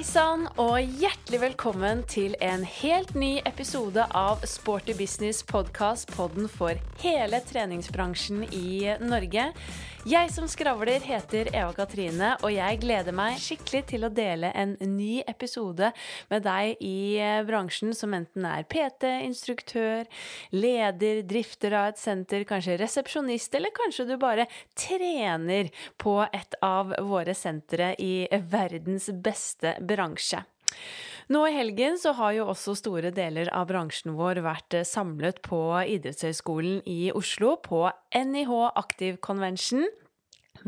Hei sann, og hjertelig velkommen til en helt ny episode av Sporty Business podkast, podden for hele treningsbransjen i Norge. Jeg som skravler heter Eva Katrine, og jeg gleder meg skikkelig til å dele en ny episode med deg i bransjen som enten er PT, instruktør, leder, drifter av et senter, kanskje resepsjonist, eller kanskje du bare trener på et av våre sentre i verdens beste bransje. Nå i helgen så har jo også store deler av bransjen vår vært samlet på Idrettshøgskolen i Oslo på NIH Aktiv Convention.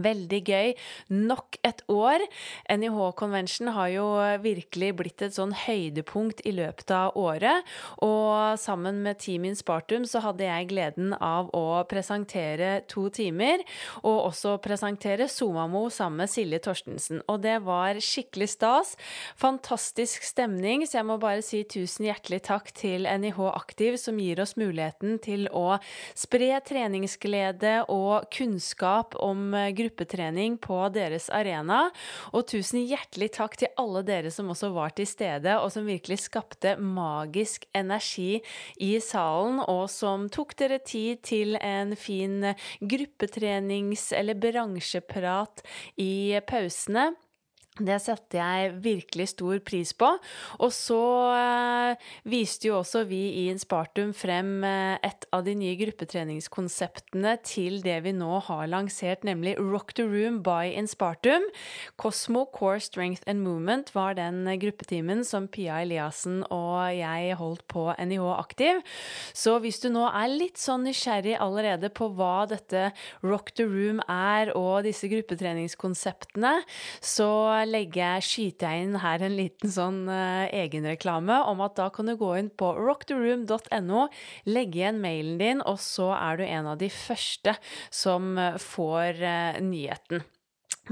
Veldig gøy. Nok et år. NIH Convention har jo virkelig blitt et sånn høydepunkt i løpet av året. Og sammen med Team Inspartum så hadde jeg gleden av å presentere to timer. Og også presentere Somamo sammen med Silje Torstensen. Og det var skikkelig stas. Fantastisk stemning, så jeg må bare si tusen hjertelig takk til NIH Aktiv, som gir oss muligheten til å spre treningsglede og kunnskap om gruppe gruppetrening på deres arena. Og tusen hjertelig takk til alle dere som også var til stede, og som virkelig skapte magisk energi i salen, og som tok dere tid til en fin gruppetrenings- eller bransjeprat i pausene. Det setter jeg virkelig stor pris på. Og så eh, viste jo også vi i Inspartum frem eh, et av de nye gruppetreningskonseptene til det vi nå har lansert, nemlig Rock the Room by Inspartum. Cosmo Core Strength and Movement var den gruppetimen som Pia Eliassen og jeg holdt på NIH Aktiv. Så hvis du nå er litt sånn nysgjerrig allerede på hva dette Rock the Room er, og disse gruppetreningskonseptene, så legge, skyter jeg inn her en liten sånn uh, egenreklame om at da kan du gå inn på rocktheroom.no, legge igjen mailen din, og så er du en av de første som får uh, nyheten.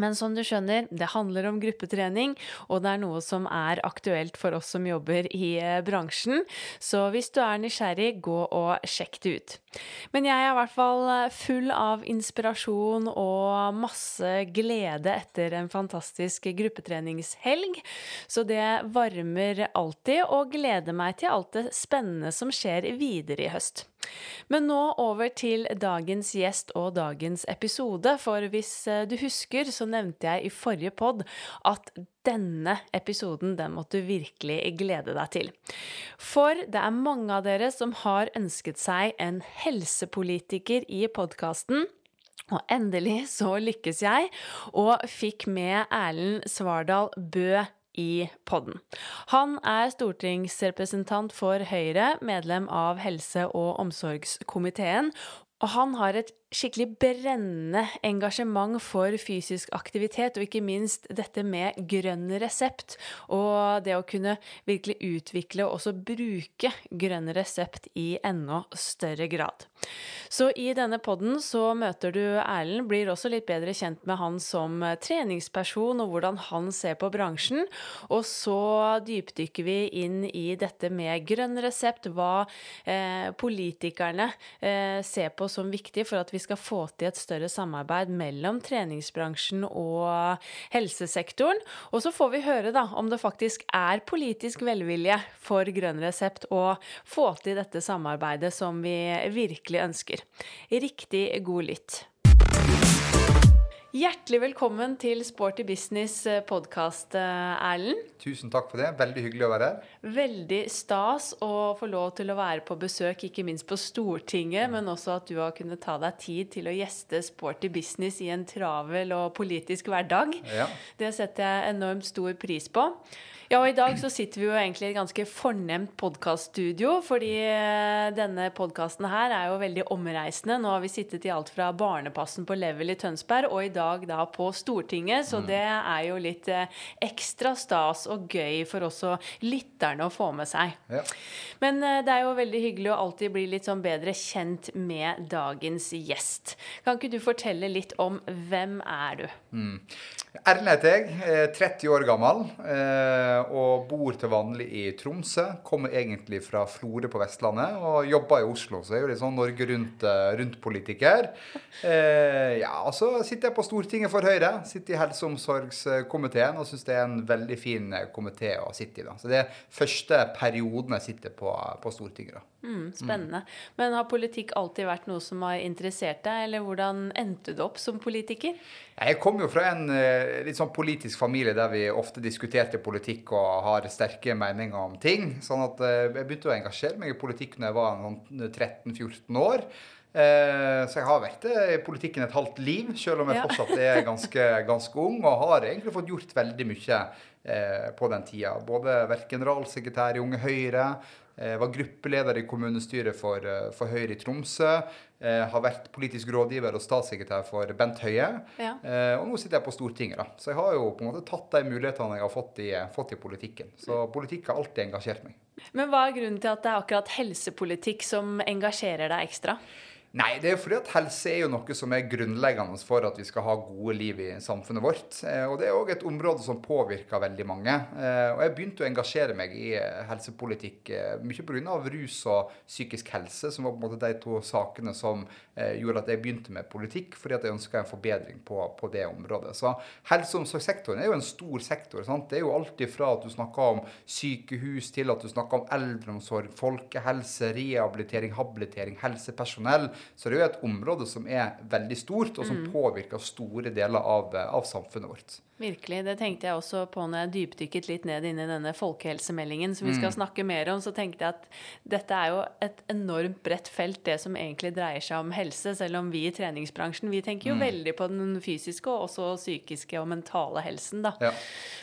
Men som du skjønner, det handler om gruppetrening, og det er noe som er aktuelt for oss som jobber i bransjen. Så hvis du er nysgjerrig, gå og sjekk det ut. Men jeg er i hvert fall full av inspirasjon og masse glede etter en fantastisk gruppetreningshelg. Så det varmer alltid, og gleder meg til alt det spennende som skjer videre i høst. Men nå over til dagens gjest og dagens episode, for hvis du husker, så nevnte jeg i forrige pod at denne episoden den måtte du virkelig glede deg til. For det er mange av dere som har ønsket seg en helsepolitiker i podkasten. Og endelig så lykkes jeg, og fikk med Erlend Svardal Bø i podden. Han er stortingsrepresentant for Høyre, medlem av helse- og omsorgskomiteen, og han har et skikkelig brennende engasjement for fysisk aktivitet, og ikke minst dette med grønn resept, og det å kunne virkelig utvikle og også bruke grønn resept i enda større grad. Så i denne podden så møter du Erlend, blir også litt bedre kjent med han som treningsperson og hvordan han ser på bransjen, og så dypdykker vi inn i dette med grønn resept, hva eh, politikerne eh, ser på som viktig for at vi skal få til et større samarbeid mellom treningsbransjen og helsesektoren. Og så får vi høre da om det faktisk er politisk velvilje for Grønn resept å få til dette samarbeidet som vi virkelig ønsker. Riktig god lytt. Hjertelig velkommen til Sporty Business podkast, Erlend. Tusen takk for det. Veldig hyggelig å være her. Veldig stas å få lov til å være på besøk, ikke minst på Stortinget, men også at du har kunnet ta deg tid til å gjeste Sporty Business i en travel og politisk hverdag. Ja. Det setter jeg enormt stor pris på. Ja, og i dag så sitter vi jo egentlig i et ganske fornemt podkaststudio, fordi denne podkasten her er jo veldig omreisende. Nå har vi sittet i alt fra Barnepassen på Level i Tønsberg, og i dag da på Stortinget, så det er jo litt ekstra stas og gøy for også lytterne å få med seg. Ja. Men eh, det er jo veldig hyggelig å alltid bli litt sånn bedre kjent med dagens gjest. Kan ikke du fortelle litt om hvem er du? Erlend heter jeg, er 30 år gammel. eh, og bor til vanlig i Tromsø. Kommer egentlig fra Florø på Vestlandet og jobber i Oslo, så jeg er jo litt sånn Norge Rundt-politiker. Rundt ja, og så sitter jeg på Stortinget for Høyre. Sitter i helse- og omsorgskomiteen og syns det er en veldig fin komité å sitte i. da. Så det er første perioden jeg sitter på, på Stortinget. da. Mm, spennende. Mm. Men har politikk alltid vært noe som har interessert deg, eller hvordan endte du opp som politiker? Jeg kommer jo fra en eh, litt sånn politisk familie der vi ofte diskuterte politikk og har sterke meninger om ting. Sånn at eh, jeg begynte å engasjere meg i politikk når jeg var 13-14 år. Eh, så jeg har vært i politikken et halvt liv, selv om jeg fortsatt er ganske, ganske ung. Og har egentlig fått gjort veldig mye på den tida. Både vært generalsekretær i Unge Høyre, var gruppeleder i kommunestyret for, eh, for Høyre i Tromsø. Har vært politisk rådgiver og statssekretær for Bent Høie. Ja. Eh, og nå sitter jeg på Stortinget. da. Så jeg har jo på en måte tatt de mulighetene jeg har fått i, fått i politikken. Så politikk har alltid engasjert meg. Men hva er grunnen til at det er akkurat helsepolitikk som engasjerer deg ekstra? Nei, det er fordi at helse er jo noe som er grunnleggende for at vi skal ha gode liv i samfunnet vårt. Eh, og det er òg et område som påvirker veldig mange. Eh, og jeg begynte å engasjere meg i eh, helsepolitikk mye pga. rus og psykisk helse, som var på en måte de to sakene som gjorde at jeg begynte med politikk, fordi at jeg ønska en forbedring på, på, det området. Så helse- og omsorgssektoren er jo en stor sektor. Sant? Det er jo alt ifra at du snakker om sykehus, til at du snakker om eldreomsorg, folkehelse, rehabilitering, habilitering, helsepersonell så det er jo et område som er veldig stort, og som mm. påvirker store deler av, av, samfunnet vårt. Virkelig. Det tenkte jeg også på når jeg dypdykket litt ned inn i denne folkehelsemeldingen som vi skal mm. snakke mer om. Så tenkte jeg at dette er jo et enormt bredt felt, det som egentlig dreier seg om helse. Selv om vi i treningsbransjen vi tenker jo mm. veldig på den fysiske og også psykiske og mentale helsen. da. Ja.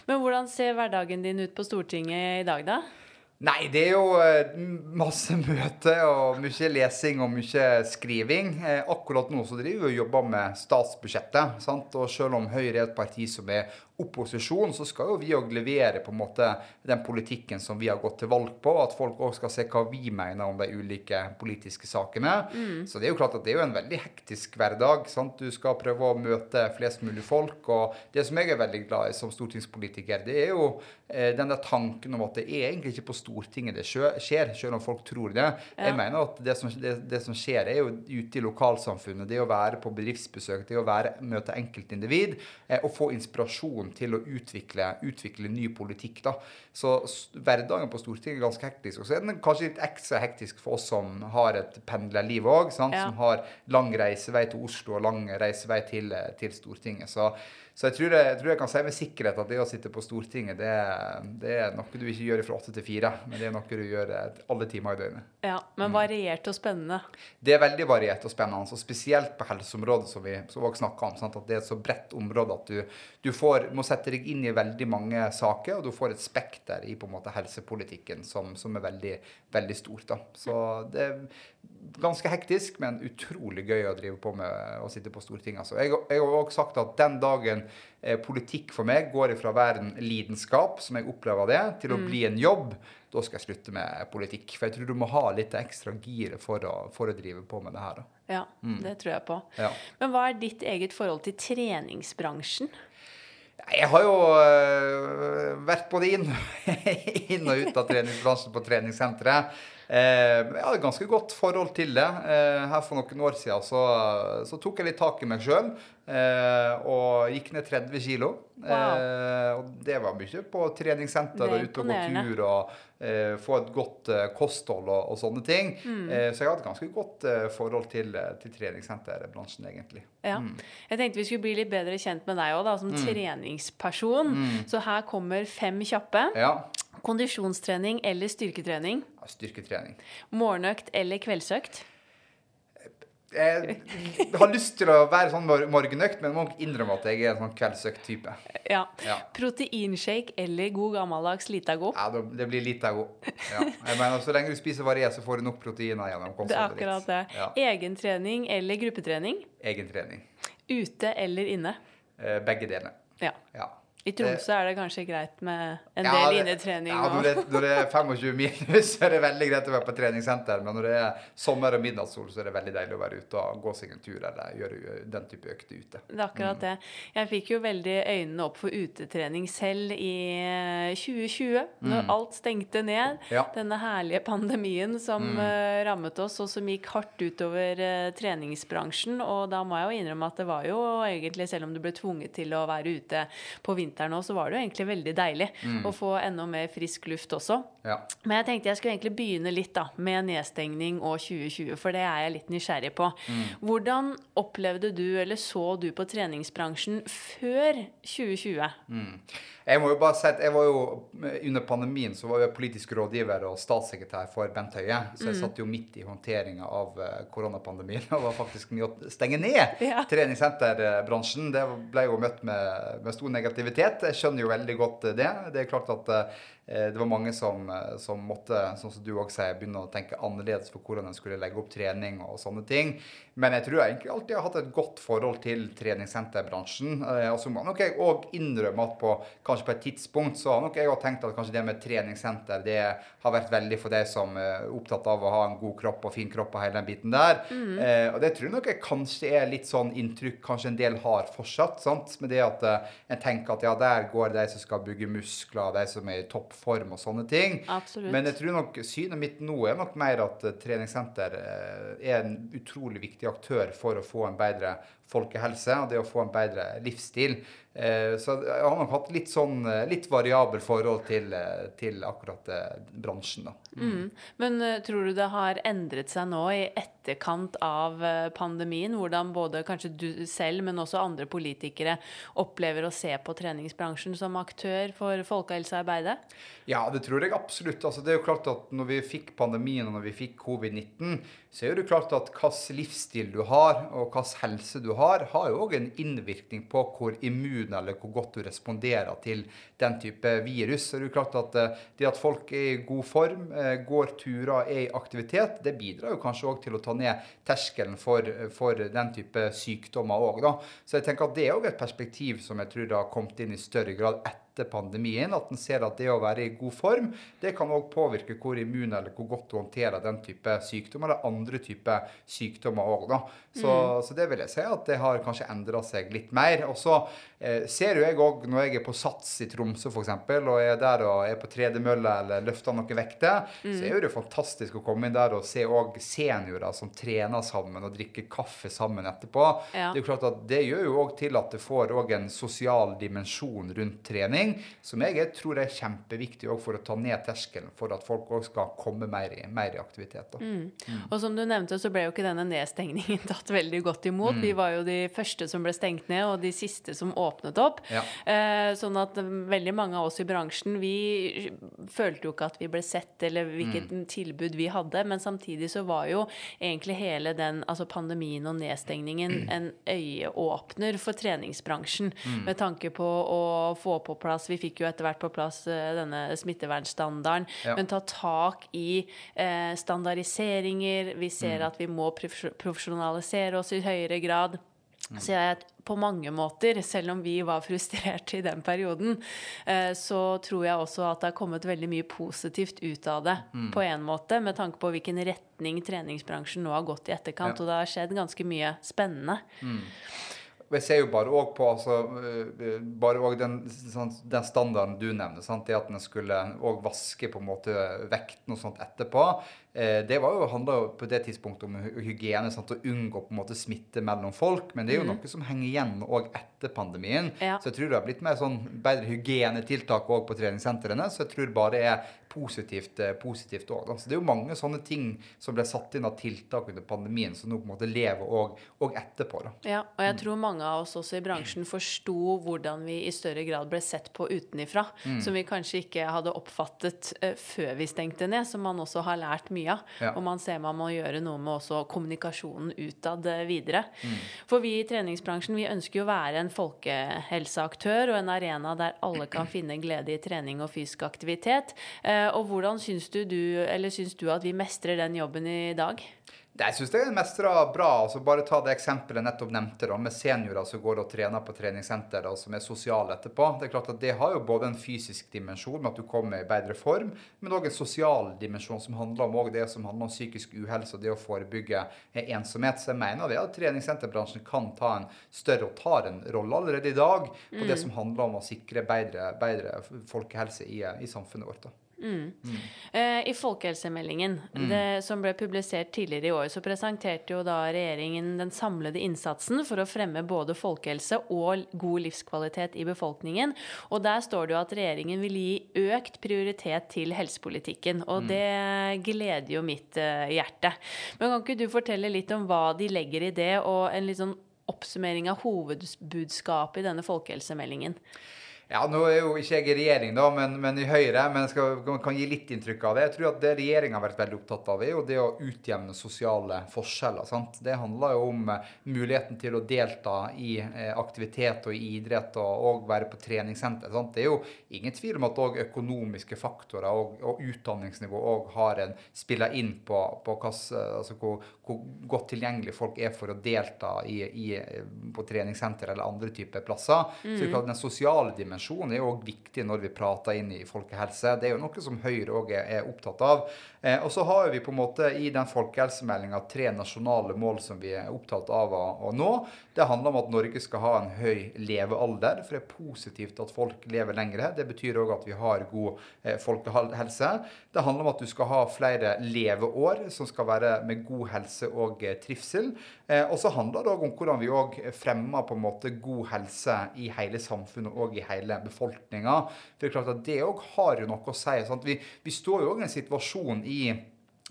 Men hvordan ser hverdagen din ut på Stortinget i dag, da? Nei, det er jo eh, masse møter og mye lesing og mye skriving. Eh, akkurat nå så driver vi og jobber med statsbudsjettet. Sant? Og selv om Høyre er et parti som er opposisjon, så skal jo vi òg levere på en måte den politikken som vi har gått til valg på. At folk òg skal se hva vi mener om de ulike politiske sakene. Mm. Så det er jo klart at det er jo en veldig hektisk hverdag. Sant? Du skal prøve å møte flest mulig folk. Og det som jeg er veldig glad i som stortingspolitiker, det er jo eh, den der tanken om at det er egentlig ikke på Stortinget det skjer, selv om folk tror det. Ja. Jeg mener at det som, det, det som, skjer, er jo ute i lokalsamfunnet. Det å være på bedriftsbesøk, det å være, møte enkeltindivid eh, og få inspirasjon muligheten til å utvikle, utvikle ny politikk. Da. Så hverdagen på Stortinget er ganske hektisk. Og så er den kanskje litt ekstra hektisk for oss som har et pendlerliv òg, ja. som har lang reisevei til Oslo og lang reisevei til, til Stortinget. Så så jeg tror jeg, jeg tror jeg, kan si med sikkerhet at det å sitte på Stortinget, det, det er noe du ikke gjør fra åtte til fire. Men det er noe du gjør alle timer i døgnet. Ja, Men variert og spennende? Det er veldig variert og spennende. og Spesielt på helseområdet, som vi også snakka om. Sant? At det er et så bredt område at du, du får, må sette deg inn i veldig mange saker, og du får et spekter i på en måte helsepolitikken som, som er veldig, veldig stort. Da. Så det er ganske hektisk, men utrolig gøy å drive på med å sitte på Stortinget. Altså. Jeg, jeg har også sagt at den dagen eh, politikk for meg går fra å være en lidenskap, som jeg opplever det, til å mm. bli en jobb, da skal jeg slutte med politikk. For jeg tror du må ha litt ekstra gir for for å drive på med det her. Da. Ja, mm. det tror jeg på. Ja. Men hva er ditt eget forhold til treningsbransjen? Jeg har jo uh, vært både inn, inn, og ut av treningsbransjen på treningssenteret. Eh, jeg hadde ganske godt forhold til det. Eh, her For noen år siden så, så tok jeg litt tak i meg sjøl eh, og gikk ned 30 kg. Wow. og det var mye på treningssenter og ute og gå tur og få et godt kosthold og, og sånne ting. Mm. så jeg hadde et ganske godt forhold til, til treningssenterbransjen, egentlig. Ja. Mm. Jeg tenkte vi skulle bli litt bedre kjent med deg òg, som mm. treningsperson. Mm. Så her kommer fem kjappe. Ja. Kondisjonstrening eller styrketrening? Ja, styrketrening. Morgenøkt eller kveldsøkt? Jeg har lyst til å være sånn morgenøkt, men må innrømme at jeg er en sånn kveldsøkt-type. Ja. ja. Proteinshake eller god gammeldags Litago? Ja, det blir Litago. Ja. Jeg mener, Så lenge du spiser variert, så får du nok proteiner gjennom kostholdet Det er akkurat det. Ja. Egentrening eller gruppetrening? Egentrening. Ute eller inne? Eh, begge deler. Ja. ja. I Tromsø er det kanskje greit med en Ja, del innetrening Ja, når det, når det er 25 minus, så er det veldig greit å være på treningssenter. Men når det er sommer og midnattssol, så er det veldig deilig å være ute og gå seg en tur eller gjøre den type økter ute. Det er akkurat det. Jeg fikk jo veldig øynene opp for utetrening selv i eh, 2020, når alt stengte ned. Ja. Denne herlige pandemien som mm. rammet oss, og som gikk hardt utover eh, treningsbransjen. Og da må jeg jo innrømme at det var jo egentlig, selv om du ble tvunget til å være ute på vinteren òg, så var det jo egentlig veldig deilig å få enda mer frisk luft også. Ja. Men jeg tenkte jeg skulle egentlig begynne litt da, med nedstengning og 2020, for det er jeg litt nysgjerrig på. Hvordan opplevde du, eller så du på treningsbransjen før 2020? Jeg må jo bare si at jeg var jo, Under pandemien så var jeg politisk rådgiver og statssekretær for Bent Høie. Så jeg satt jo midt i håndteringa av eh, koronapandemien og var faktisk med å stenge ned Ja. treningssenterbransjen. Det ble jo møtt med, med stor negativitet. Jeg skjønner jo veldig godt det. Det er klart at eh, det var mange som, eh, som måtte, sånn som du også sier, begynne å tenke annerledes for hvordan en skulle legge opp trening og sånne ting. Men jeg tror jeg egentlig alltid har hatt et godt forhold til treningssenterbransjen. Eh, og så må nok jeg òg innrømme at på, kanskje på et tidspunkt så har nok jeg tenkt at kanskje det med treningssenter det har vært veldig for deg som er opptatt av å ha en god kropp og fin kropp og hele den biten der. Eh, og det tror jeg nok jeg kanskje er litt sånn inntrykk kanskje en del har fortsatt. sant? Med det at eh, en tenker at ja, der går de som skal bygge muskler, de som er i toppform og sånne ting. Absolutt. Men jeg tror nok synet mitt nå er nok mer at eh, treningssenter eh, er en utrolig viktig aktør for å få en bedre folkehelse og det å få en bedre livsstil. Eh, Så jeg har nok hatt litt sånn litt variabel forhold til, til akkurat bransjen, da. Mm. Men uh, tror du det har endret seg nå i etterkant av uh, pandemien? Hvordan både kanskje du selv, men også andre politikere opplever å se på treningsbransjen som aktør for folkehelsearbeidet? Ja, det tror jeg absolutt. Altså, det er jo klart at når vi fikk pandemien og når vi fikk covid-19, så er det klart at hvilken livsstil du har og hvilken helse du har, har jo òg en innvirkning på hvor immun eller hvor godt du responderer til den type virus. Så det er jo klart at uh, det at folk er i god form, går turer, er i aktivitet, det bidrar jo kanskje òg til å ta ned terskelen for, for den type sykdommer òg. Så jeg tenker at det er òg et perspektiv som jeg tror har kommet inn i større grad etter etter pandemien. At en ser at det å være i god form, det kan òg påvirke hvor immun eller hvor godt du håndterer den type sykdom, eller andre typer sykdommer òg, da. Så, så det vil jeg si at det har kanskje endra seg litt mer. Og så eh, ser jo jeg òg, når jeg er på Sats i Tromsø f.eks., og er der og er på tredemølle eller løfter noen vekter, så er jo det fantastisk å komme inn der og se òg seniorer som trener sammen og drikker kaffe sammen etterpå. Ja. Det er jo klart at det gjør jo òg til at det får òg en sosial dimensjon rundt trening, som jeg tror er kjempeviktig for å ta ned terskelen for at folk òg skal komme mer i, mer i aktivitet. Da. Mm. Og som du nevnte, så ble jo ikke denne nedstengningen tatt veldig godt imot. Vi var jo de første som ble stengt ned, og de siste som åpnet opp. Ja. Eh, sånn at mm, veldig mange av oss i bransjen, vi følte jo ikke at vi ble sett, eller hvilket tilbud vi hadde. Men samtidig så var jo egentlig hele den, altså pandemien og nedstengningen, en øyeåpner for treningsbransjen. Med tanke på å få på plass Vi fikk jo etter hvert på plass eh, denne smittevernstandarden. Ja. Men ta tak i eh, standardiseringer. Vi ser Mm. at vi må profesjonalisere oss i høyere grad. Mm. Så jeg på mange måter, selv om vi var frustrerte i den perioden, eh, så tror jeg også at det har kommet veldig mye positivt ut av det. Mm. På en måte, med tanke på hvilken retning treningsbransjen nå har gått i etterkant. Ja. Og det har skjedd ganske mye spennende. Og jeg ser jo bare òg på altså, øh, bare også den, sånn, den standarden du nevner, sant? det at en skulle òg vaske på en måte vekten og sånt etterpå. Eh, det var jo, handla på det tidspunktet om hygiene, sant? å unngå på en måte smitte mellom folk. Men det er jo noe som henger igjen òg etter pandemien. Ja. Så jeg tror det har blitt mer sånn bedre hygienetiltak òg på treningssentrene. Så jeg tror bare det er positivt eh, positivt år. Så det er jo mange sånne ting som ble satt inn av tiltak under pandemien, som nå på en måte lever òg etterpå. da. Ja, og jeg tror mange av oss også i bransjen forsto hvordan vi i større grad ble sett på utenifra. Som vi kanskje ikke hadde oppfattet eh, før vi stengte ned, som man også har lært mye av. Ja. Og man ser man må gjøre noe med også kommunikasjonen utad videre. videre. For vi i treningsbransjen vi ønsker jo å være en folkehelseaktør og en arena der alle kan finne glede i trening og fysisk aktivitet. Eh, Og hvordan syns du, du, eller syns du at vi mestrer den jobben i dag? Jeg syns det er mestra bra. altså Bare ta det eksempelet jeg nettopp nevnte, da, med seniorer som går og trener på treningssenter og som er sosiale etterpå. Det er klart at det har jo både en fysisk dimensjon med at du kommer i bedre form, men òg en sosial dimensjon som handler om det som handler om psykisk uhelse og det å forebygge ensomhet. Så jeg mener det at treningssenterbransjen kan ta en større og tar en rolle allerede i dag på mm. det som handler om å sikre bedre, bedre folkehelse i, i samfunnet vårt. da. Mm. Mm. I folkehelsemeldingen mm. det, som ble publisert tidligere i år, så presenterte jo da regjeringen den samlede innsatsen for å fremme både folkehelse og god livskvalitet i befolkningen. Og der står det jo at regjeringen vil gi økt prioritet til helsepolitikken. Og mm. det gleder jo mitt uh, hjerte. Men kan ikke du fortelle litt om hva de legger i det, og en litt sånn oppsummering av hovedbudskapet i denne folkehelsemeldingen? Ja, Nå er jo ikke jeg i regjering, da, men, men i Høyre. Men jeg skal, kan gi litt inntrykk av det. Jeg tror at Det regjeringa har vært veldig opptatt av, er jo det å utjevne sosiale forskjeller. sant? Det handler jo om uh, muligheten til å delta i uh, aktivitet og i idrett og, og, være på treningssenter. sant? Det er jo ingen tvil om at òg økonomiske faktorer og, og utdanningsnivå òg har en spiller inn på, på hva, altså hvor, hvor, godt tilgjengelig folk er for å delta i, i, på treningssenter eller andre typer plasser. Mm. Så den sosiale dimensjonen dimensjon er òg viktig når vi prater inn i folkehelse. Det er jo noe som Høyre òg er opptatt av. Eh, og så har vi på en måte i den folkehelsemeldinga tre nasjonale mål som vi er opptatt av å, nå. Det handler om at Norge skal ha en høy levealder, for det er positivt at folk lever lengre. Det betyr òg at vi har god eh, folkehelse. Det handler om at du skal ha flere leveår som skal være med god helse og eh, trivsel. Eh, og så handler det òg om hvordan vi òg fremmer på en måte god helse i hele samfunnet og i hele befolkninga. Det er klart at det òg har jo noe å si. Vi, vi, står jo òg i en situasjon i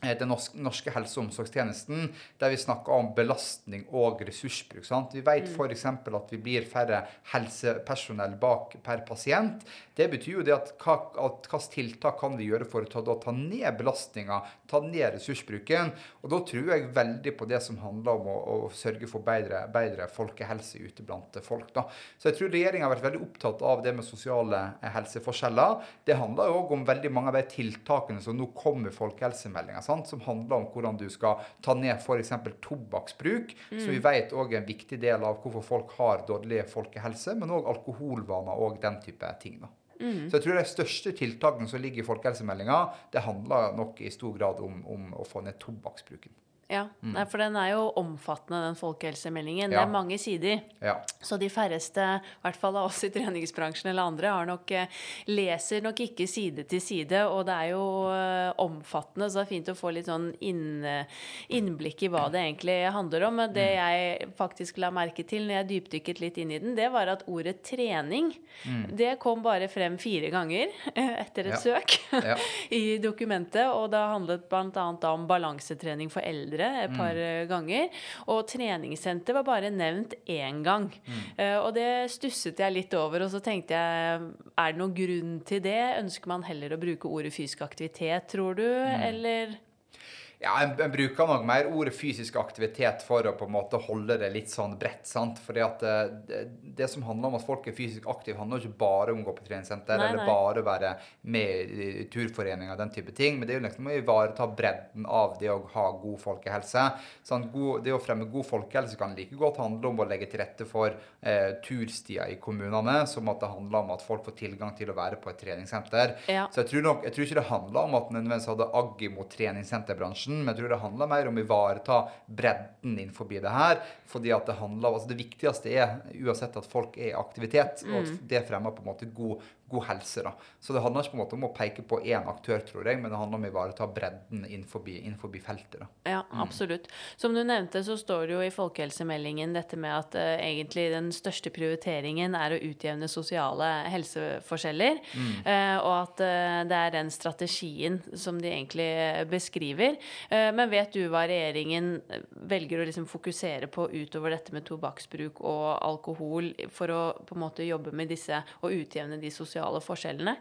den norske helse- og omsorgstjenesten, der vi snakker om belastning og ressursbruk. Sant? Vi vet mm. f.eks. at vi blir færre helsepersonell bak per pasient. Det betyr jo det at hva, hvilke tiltak kan vi gjøre for å ta, da, ta ned belastninga, ta ned ressursbruken. Og da tror jeg veldig på det som handler om å, å sørge for bedre, bedre, folkehelse ute blant folk. Da. Så jeg tror regjeringa har vært veldig opptatt av det med sosiale eh, helseforskjeller. Det handler òg om veldig mange av de tiltakene som nå kommer i folkehelsemeldinga sant, som handler om hvordan du skal ta ned f.eks. tobakksbruk, mm. som vi vet òg er en viktig del av hvorfor folk har dårlig folkehelse, men òg alkoholvaner og den type ting. da. Mm. Så jeg tror de største tiltakene som ligger i folkehelsemeldinga, det handler nok i stor grad om, om å få ned tobakksbruken. Ja, mm. Nei, for den er jo omfattende, den folkehelsemeldingen. Ja. Det er mange sider. Ja. Så de færreste, i hvert fall av oss i treningsbransjen eller andre, har nok, eh, leser nok ikke side til side. Og det er jo uh, omfattende, så det er fint å få litt sånn inn, innblikk i hva det egentlig handler om. Men det mm. jeg faktisk la merke til når jeg dypdykket litt inn i den, det var at ordet trening mm. det kom bare frem fire ganger etter et ja. søk i dokumentet. Og det handlet bl.a. om balansetrening for eldre et par mm. ganger. Og treningssenter var bare nevnt én gang. Mm. Uh, og det stusset jeg litt over. Og så tenkte jeg, er det noen grunn til det? Ønsker man heller å bruke ordet fysisk aktivitet, tror du? Mm. Eller ja, en, bruker nok mer ordet fysisk aktivitet for å på en måte holde det litt sånn bredt. sant? Fordi at det, eh, det, det, som handler om at folk er fysisk aktive, handler ikke bare om å gå på treningssenter nei, eller nei. bare være med i, i og den type ting. Men det er jo liksom å ivareta bredden av det å ha god folkehelse. Sånn, god, det å fremme god folkehelse kan like godt handle om å legge til rette for eh, turstier i kommunene, som at det handler om at folk får tilgang til å være på et treningssenter. Ja. Så jeg tror, nok, jeg tror ikke det handler om at en nødvendigvis hadde agg imot treningssenterbransjen bransjen. Men jeg tror det handler mer om å ivareta bredden innenfor det her. fordi at Det handler, altså det viktigste er uansett at folk er i aktivitet, og at mm. det fremmer på en måte god god helse. da. Så det handler ikke på en måte om å peke på én aktør, tror jeg, men det handler om å ivareta bredden innenfor, innenfor feltet. da. Ja, mm. absolutt. Som du nevnte, så står det jo i folkehelsemeldingen dette med at uh, egentlig den største prioriteringen er å utjevne sosiale helseforskjeller, mm. uh, og at uh, det er den strategien som de egentlig beskriver. men vet du hva regjeringen velger å liksom fokusere på utover dette med tobakksbruk og alkohol, for å på en måte jobbe med disse og utjevne de sosiale sosiale forskjellene?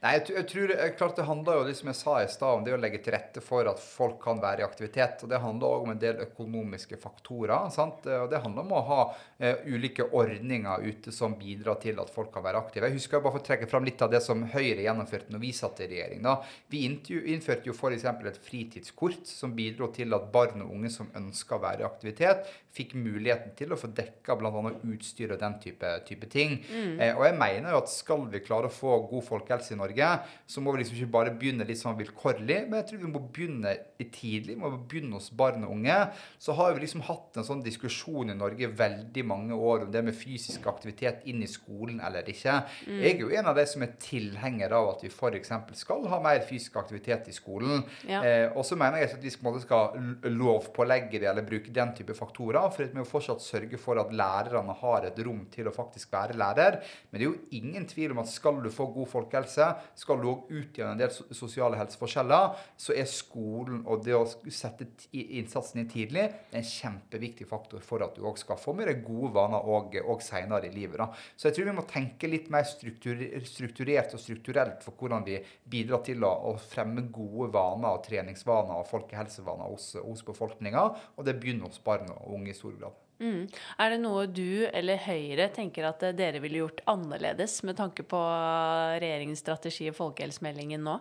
Nei, jeg, jeg tror jeg, klart Det handler jo liksom jeg sa i sted, om det å legge til rette for at folk kan være i aktivitet. og Det handler òg om en del økonomiske faktorer. sant? Og Det handler om å ha uh, ulike ordninger ute som bidrar til at folk kan være aktive. Jeg husker bare for å trekke fram litt av det som Høyre gjennomførte når vi satt i regjering. da. Vi innførte jo f.eks. et fritidskort som bidro til at barn og unge som ønska å være i aktivitet, fikk muligheten til å få dekka bl.a. utstyr og den type, type ting. Mm. Uh, og jeg mener jo at skal vi klare å få god folkehelse i Norge, så må vi liksom ikke bare begynne litt sånn vilkårlig, men jeg tror vi må begynne tidlig. Vi må begynne hos barn og unge. Så har vi liksom hatt en sånn diskusjon i Norge veldig mange år om det med fysisk aktivitet inn i skolen eller ikke. Mm. Jeg er jo en av de som er tilhenger av at vi f.eks. skal ha mer fysisk aktivitet i skolen. Ja. Eh, og så mener jeg at vi skal lovpålegge det eller bruke den type faktorer for vi må fortsatt sørge for at lærerne har et rom til å faktisk være lærer. Men det er jo ingen tvil om at skal du få god folkehelse, skal du òg utgjøre en del sosiale helseforskjeller, så er skolen og det å sette innsatsen inn tidlig en kjempeviktig faktor for at du òg skal få med deg gode vaner og, og seinere i livet. Da. Så jeg tror vi må tenke litt mer strukturert og strukturelt for hvordan vi bidrar til å, å fremme gode vaner og treningsvaner og folkehelsevaner hos, hos befolkninga. Og det begynner hos barn og unge i stor grad. Mm. Er det noe du eller Høyre tenker at eh, dere ville gjort annerledes med tanke på regjeringens strategi i folkehelsemeldingen nå?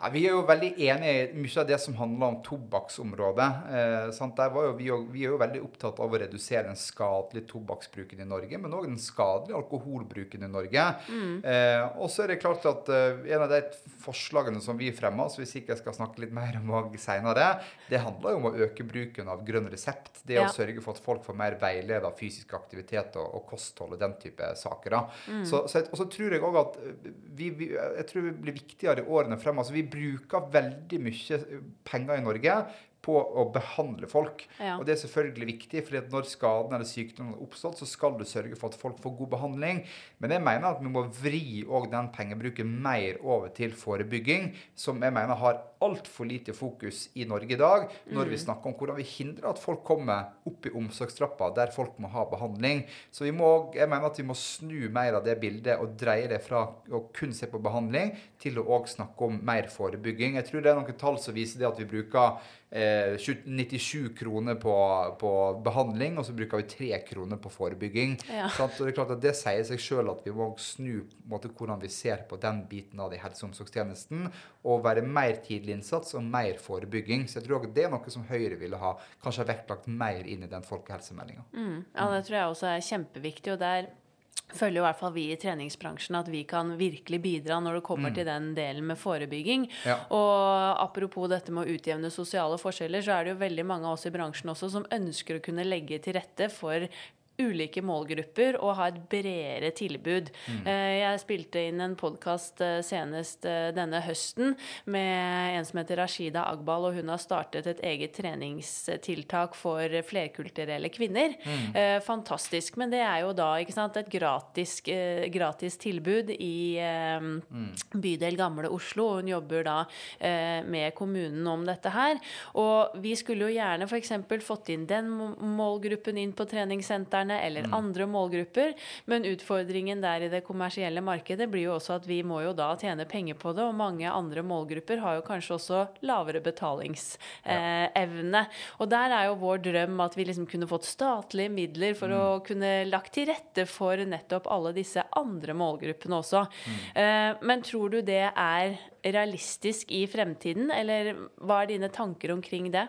Ja, vi er jo veldig enig i mye av det som handler om tobakksområdet. Eh, jo, vi, vi, er jo veldig opptatt av å redusere den skadelige tobakksbruken i Norge, men òg den skadelige alkoholbruken i Norge. Mm. Eh, og så er det klart at eh, en av de forslagene som vi fremmer, så vi sikkert skal snakke litt mer om òg seinere, det handler jo om å øke bruken av grønn resept. Det ja. å sørge for at folk får mer veilede av fysisk aktivitet og, og, kosthold og den type saker. Mm. Så, så, og så tror jeg òg at vi, vi, jeg tror det blir viktigere i årene frem. Altså, vi bruker veldig mye penger i Norge på å behandle folk. Ja. Og det er selvfølgelig viktig, for når skaden eller sykdommen har oppstått, så skal du sørge for at folk får god behandling. Men jeg mener at vi må vri den pengebruken mer over til forebygging, som jeg mener har altfor lite fokus i Norge i dag, når mm. vi snakker om hvordan vi hindrer at folk kommer opp i omsorgstrappa der folk må ha behandling. Så vi må, jeg mener at vi må snu mer av det bildet og dreie det fra å kun se på behandling til å òg snakke om mer forebygging. Jeg tror det er noen tall som viser det at vi bruker 97 eh, kroner på, på, behandling, og så bruker vi 3 kroner på forebygging. Ja. Og Det er klart at det sier seg sjøl at vi må snu måte, hvordan vi ser på den biten av det i helse- og omsorgstjenesten, og være mer tidlig innsats og mer forebygging. Så jeg tror det er noe som Høyre ville ha kanskje vektlagt mer inn i den folkehelsemeldinga. Mm. Ja, det tror jeg også er kjempeviktig. og det er føler i hvert fall vi i treningsbransjen at vi kan virkelig bidra når det kommer mm. til den delen med forebygging. Ja. Og apropos dette med å utjevne sosiale forskjeller, så er det jo veldig mange av oss i bransjen også som ønsker å kunne legge til rette for ulike målgrupper og ha et bredere tilbud. Mm. Eh, jeg spilte inn en podkast eh, senest eh, denne høsten med en som heter Rashida Agbal, og hun har startet et eget treningstiltak for flerkulturelle kvinner. Mm. Fantastisk. Men det er jo da sant, et gratis, gratis, tilbud i mm. bydel Gamle Oslo. og Hun jobber da med kommunen om dette her. Og vi skulle jo gjerne f.eks. fått inn den målgruppen inn på treningssentrene barnevernet eller mm. andre målgrupper. Men utfordringen der i det kommersielle markedet blir jo også at vi må jo da tjene penger på det, og mange andre målgrupper har jo kanskje også lavere betalingsevne. Eh, og der er jo vår drøm at vi liksom kunne fått statlige midler for mm. å kunne lagt til rette for nettopp alle disse andre målgruppene også. Mm. Eh, men tror du det er realistisk i fremtiden, eller hva er dine tanker omkring det?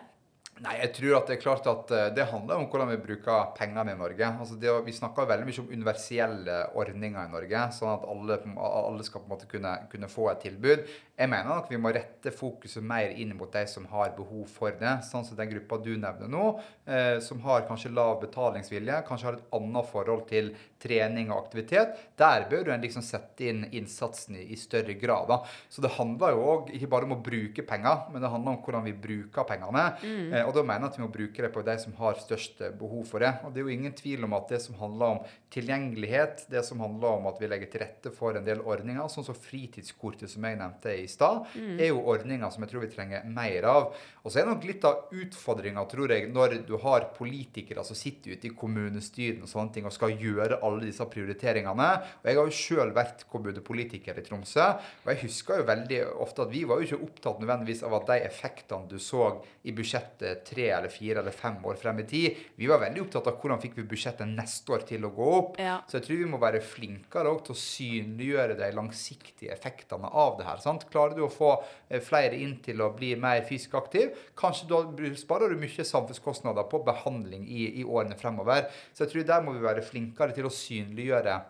Nei, jeg tror at det er klart at eh, det handler om hvordan vi bruker pengene i Norge. Altså det, vi snakker veldig mye om universelle ordninger i Norge, sånn at alle, alle skal på en måte kunne, kunne, få et tilbud. Jeg mener nok vi må rette fokuset mer inn mot de som har behov for det. Sånn som den gruppa du nevner nå, eh, som har kanskje lav betalingsvilje, kanskje har et annet forhold til trening og aktivitet. Der bør du liksom sette inn innsatsen i, i større grad. Da. Så det handler jo òg ikke bare om å bruke penger, men det handler om hvordan vi bruker pengene. Mm. Eh, og da mener jeg at vi må bruke det på de som har størst behov for det. Og det er jo ingen tvil om at det som handler om tilgjengelighet, det som handler om at vi legger til rette for en del ordninger, sånn som fritidskortet som jeg nevnte i stad, mm. er jo ordninger som jeg tror vi trenger mer av. Og så er det nok litt av utfordringa, tror jeg, når du har politikere som sitter ute i kommunestyrene og sånne ting og skal gjøre alle disse prioriteringene. Og jeg har jo sjøl vært kommunepolitiker i Tromsø, og jeg husker jo veldig ofte at vi var jo ikke opptatt nødvendigvis av at de effektene du så i budsjettet tre eller fire eller fem år frem i tid. Vi var veldig opptatt av hvordan fikk vi budsjettet neste år til å gå opp. Ja. Så jeg tror vi må være flinkere til å synliggjøre de langsiktige effektene av det her. Sant? Klarer du å få eh, flere inn til å bli mer fysisk aktiv, kanskje da sparer du mye samfunnskostnader på behandling i, i årene fremover. Så jeg tror der må vi være flinkere til å synliggjøre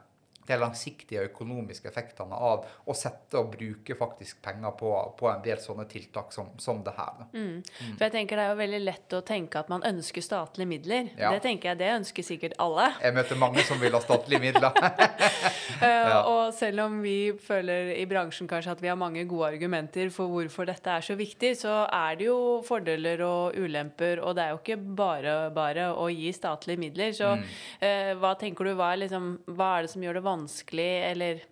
de langsiktige økonomiske effektene av å sette og bruke faktisk penger på, på en del sånne tiltak som, som det her. Mm. Mm. For jeg tenker Det er jo veldig lett å tenke at man ønsker statlige midler. Ja. Det tenker jeg, det ønsker sikkert alle. Jeg møter mange som vil ha statlige midler. ja. Og selv om vi føler i bransjen kanskje at vi har mange gode argumenter for hvorfor dette er så viktig, så er det jo fordeler og ulemper, og det er jo ikke bare bare å gi statlige midler. Så mm. eh, hva tenker du, hva er, liksom, hva er det som gjør det vanskelig? Vanskelig, eller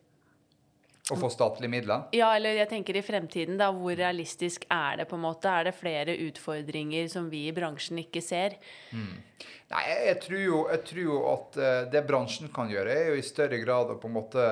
å få statlige midler? Ja, eller jeg tenker i fremtiden, da. Hvor realistisk er det, på en måte? Er det flere utfordringer som vi i bransjen ikke ser? Mm. Nei, jeg tror, jo, jeg tror, jo, at eh, det bransjen kan gjøre, er jo i større grad å på en måte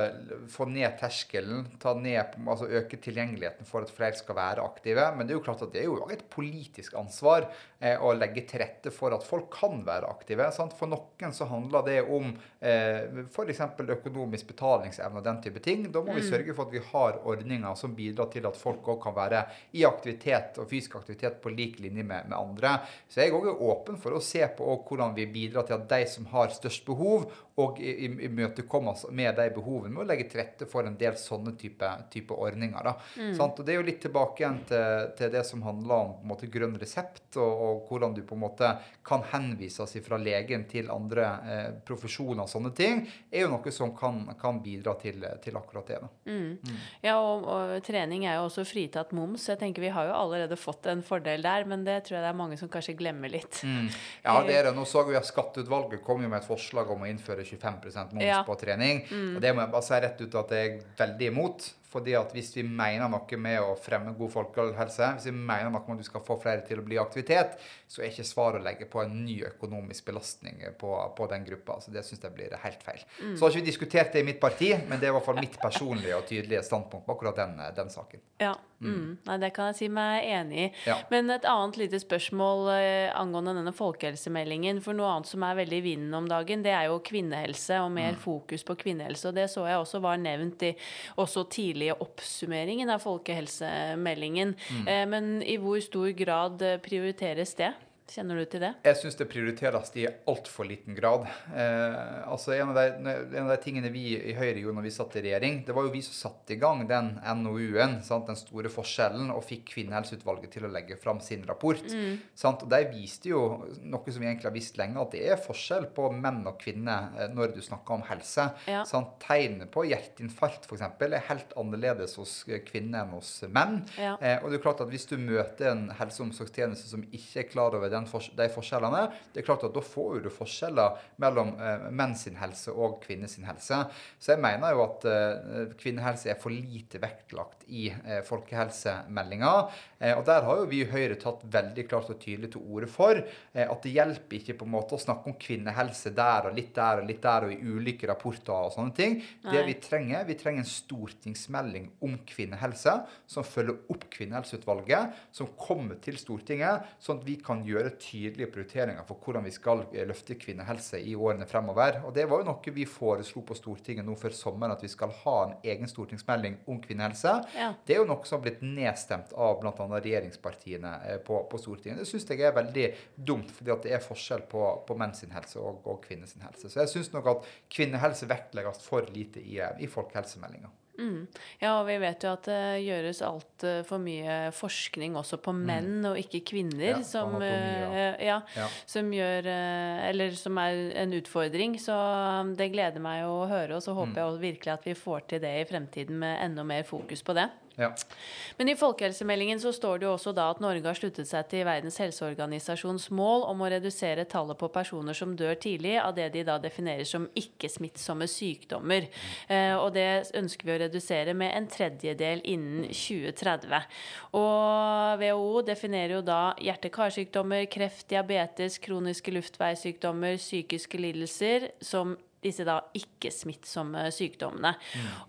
få ned terskelen. ta ned, altså Øke tilgjengeligheten for at flere skal være aktive. Men det er jo klart at det er jo et politisk ansvar eh, å legge til rette for at folk kan være aktive. Sant? For noen så handler det om eh, f.eks. økonomisk betalingsevne og den type ting. Da må mm. vi sørge for at vi har ordninger som bidrar til at folk òg kan være i aktivitet og fysisk aktivitet på lik linje med, med andre. Så jeg er òg åpen for å se på hvordan hvordan vi bidrar til at de som har størst behov, og imøtekommes med de behovene med å legge til rette for en del sånne type, type ordninger. Mm. Og Det er jo litt tilbake igjen til, til det som handler om måte, grønn resept, og, og, hvordan du på en måte kan henvises fra legen til andre eh, profesjoner og sånne ting, er jo noe som kan, kan bidra til, til, akkurat det. Mm. Mm. Ja, og, og, trening er jo også fritatt moms. Jeg tenker Vi har jo allerede fått en fordel der, men det tror jeg det er mange som kanskje glemmer litt. Mm. Ja, det er det. Nå så vi at Skatteutvalget kom jo med et forslag om å innføre 25% moms ja. på trening. Mm. Og det må jeg bare si rett ut at jeg er veldig imot. Fordi at hvis vi mener noe med å fremme god folkehelse, hvis vi mener noe med at du skal få flere til å bli i aktivitet, så er ikke svaret å legge på en ny økonomisk belastning på, på den gruppa. Så det syns jeg blir helt feil. Mm. Så har ikke vi diskutert det i mitt parti, men det er i hvert fall mitt personlige og tydelige standpunkt på akkurat den, den saken. Ja, mm. Mm. Nei, det kan jeg si meg enig i. Ja. Men et annet lite spørsmål eh, angående denne folkehelsemeldingen. For noe annet som er veldig i vinden om dagen, det er jo kvinnehelse og mer mm. fokus på kvinnehelse. Og det så jeg også var nevnt i også tidlige oppsummeringen av folkehelsemeldingen. Mm. Eh, men i hvor stor grad eh, prioriteres det? Kjenner du til det? Jeg syns det prioriteres i altfor liten grad. Eh, altså en av, de, en av, de, tingene vi i Høyre gjorde når vi satt i regjering, det var jo vi som satte i gang den NOU-en, den store forskjellen, og fikk Kvinnehelseutvalget til å legge fram sin rapport. Mm. Og De viste jo noe som vi egentlig har visst lenge, at det er forskjell på menn og kvinner eh, når du snakker om helse. Ja. Tegnet på hjerteinfarkt f.eks. er helt annerledes hos kvinner enn hos menn. Ja. Eh, og det er klart at Hvis du møter en helse- og omsorgstjeneste som ikke er klar over det for, de forskjellene, det er klart at da får du forskjeller mellom eh, menn sin helse og kvinner sin helse. Så jeg mener jo at eh, kvinnehelse er for lite vektlagt i eh, folkehelsemeldinga. Eh, og der har jo vi i Høyre tatt veldig klart og tydelig til orde for eh, at det hjelper ikke på en måte å snakke om kvinnehelse der og litt der og litt der og i ulike rapporter og sånne ting. Nei. Det vi trenger, vi trenger en stortingsmelding om kvinnehelse som følger opp Kvinnehelseutvalget, som kommer til Stortinget, sånn at vi kan gjøre gjøre tydelige prioriteringer for hvordan vi skal eh, løfte kvinnehelse i årene fremover. Og Det var jo noe vi foreslo på Stortinget nå før sommeren, at vi skal ha en egen stortingsmelding om kvinnehelse. Ja. Det er jo noe som har blitt nedstemt av bl.a. regjeringspartiene eh, på, på, Stortinget. Det syns jeg er veldig dumt, fordi det er forskjell på, på menns helse og, og kvinners helse. Så jeg syns nok at kvinnehelse vektlegges for lite i, eh, i folkehelsemeldinga. Mm. Ja, og vi vet jo at det gjøres altfor mye forskning også på mm. menn mm. og ikke kvinner, ja, som, uh, ja, ja. som, gjør uh, Eller som er en utfordring. Så um, det gleder meg å høre, og så håper mm. jeg virkelig at vi får til det i fremtiden med enda mer fokus på det. Ja. Men i folkehelsemeldingen så står det jo også da at Norge har sluttet seg til Verdens helseorganisasjons mål om å redusere tallet på personer som dør tidlig av det de da definerer som ikke-smittsomme sykdommer. Eh, og det ønsker vi å redusere med en tredjedel innen 2030. Og WHO definerer jo da hjerte-karsykdommer, kreft, diabetes, kroniske luftveissykdommer, psykiske lidelser som disse da ikke-smittsomme sykdommene.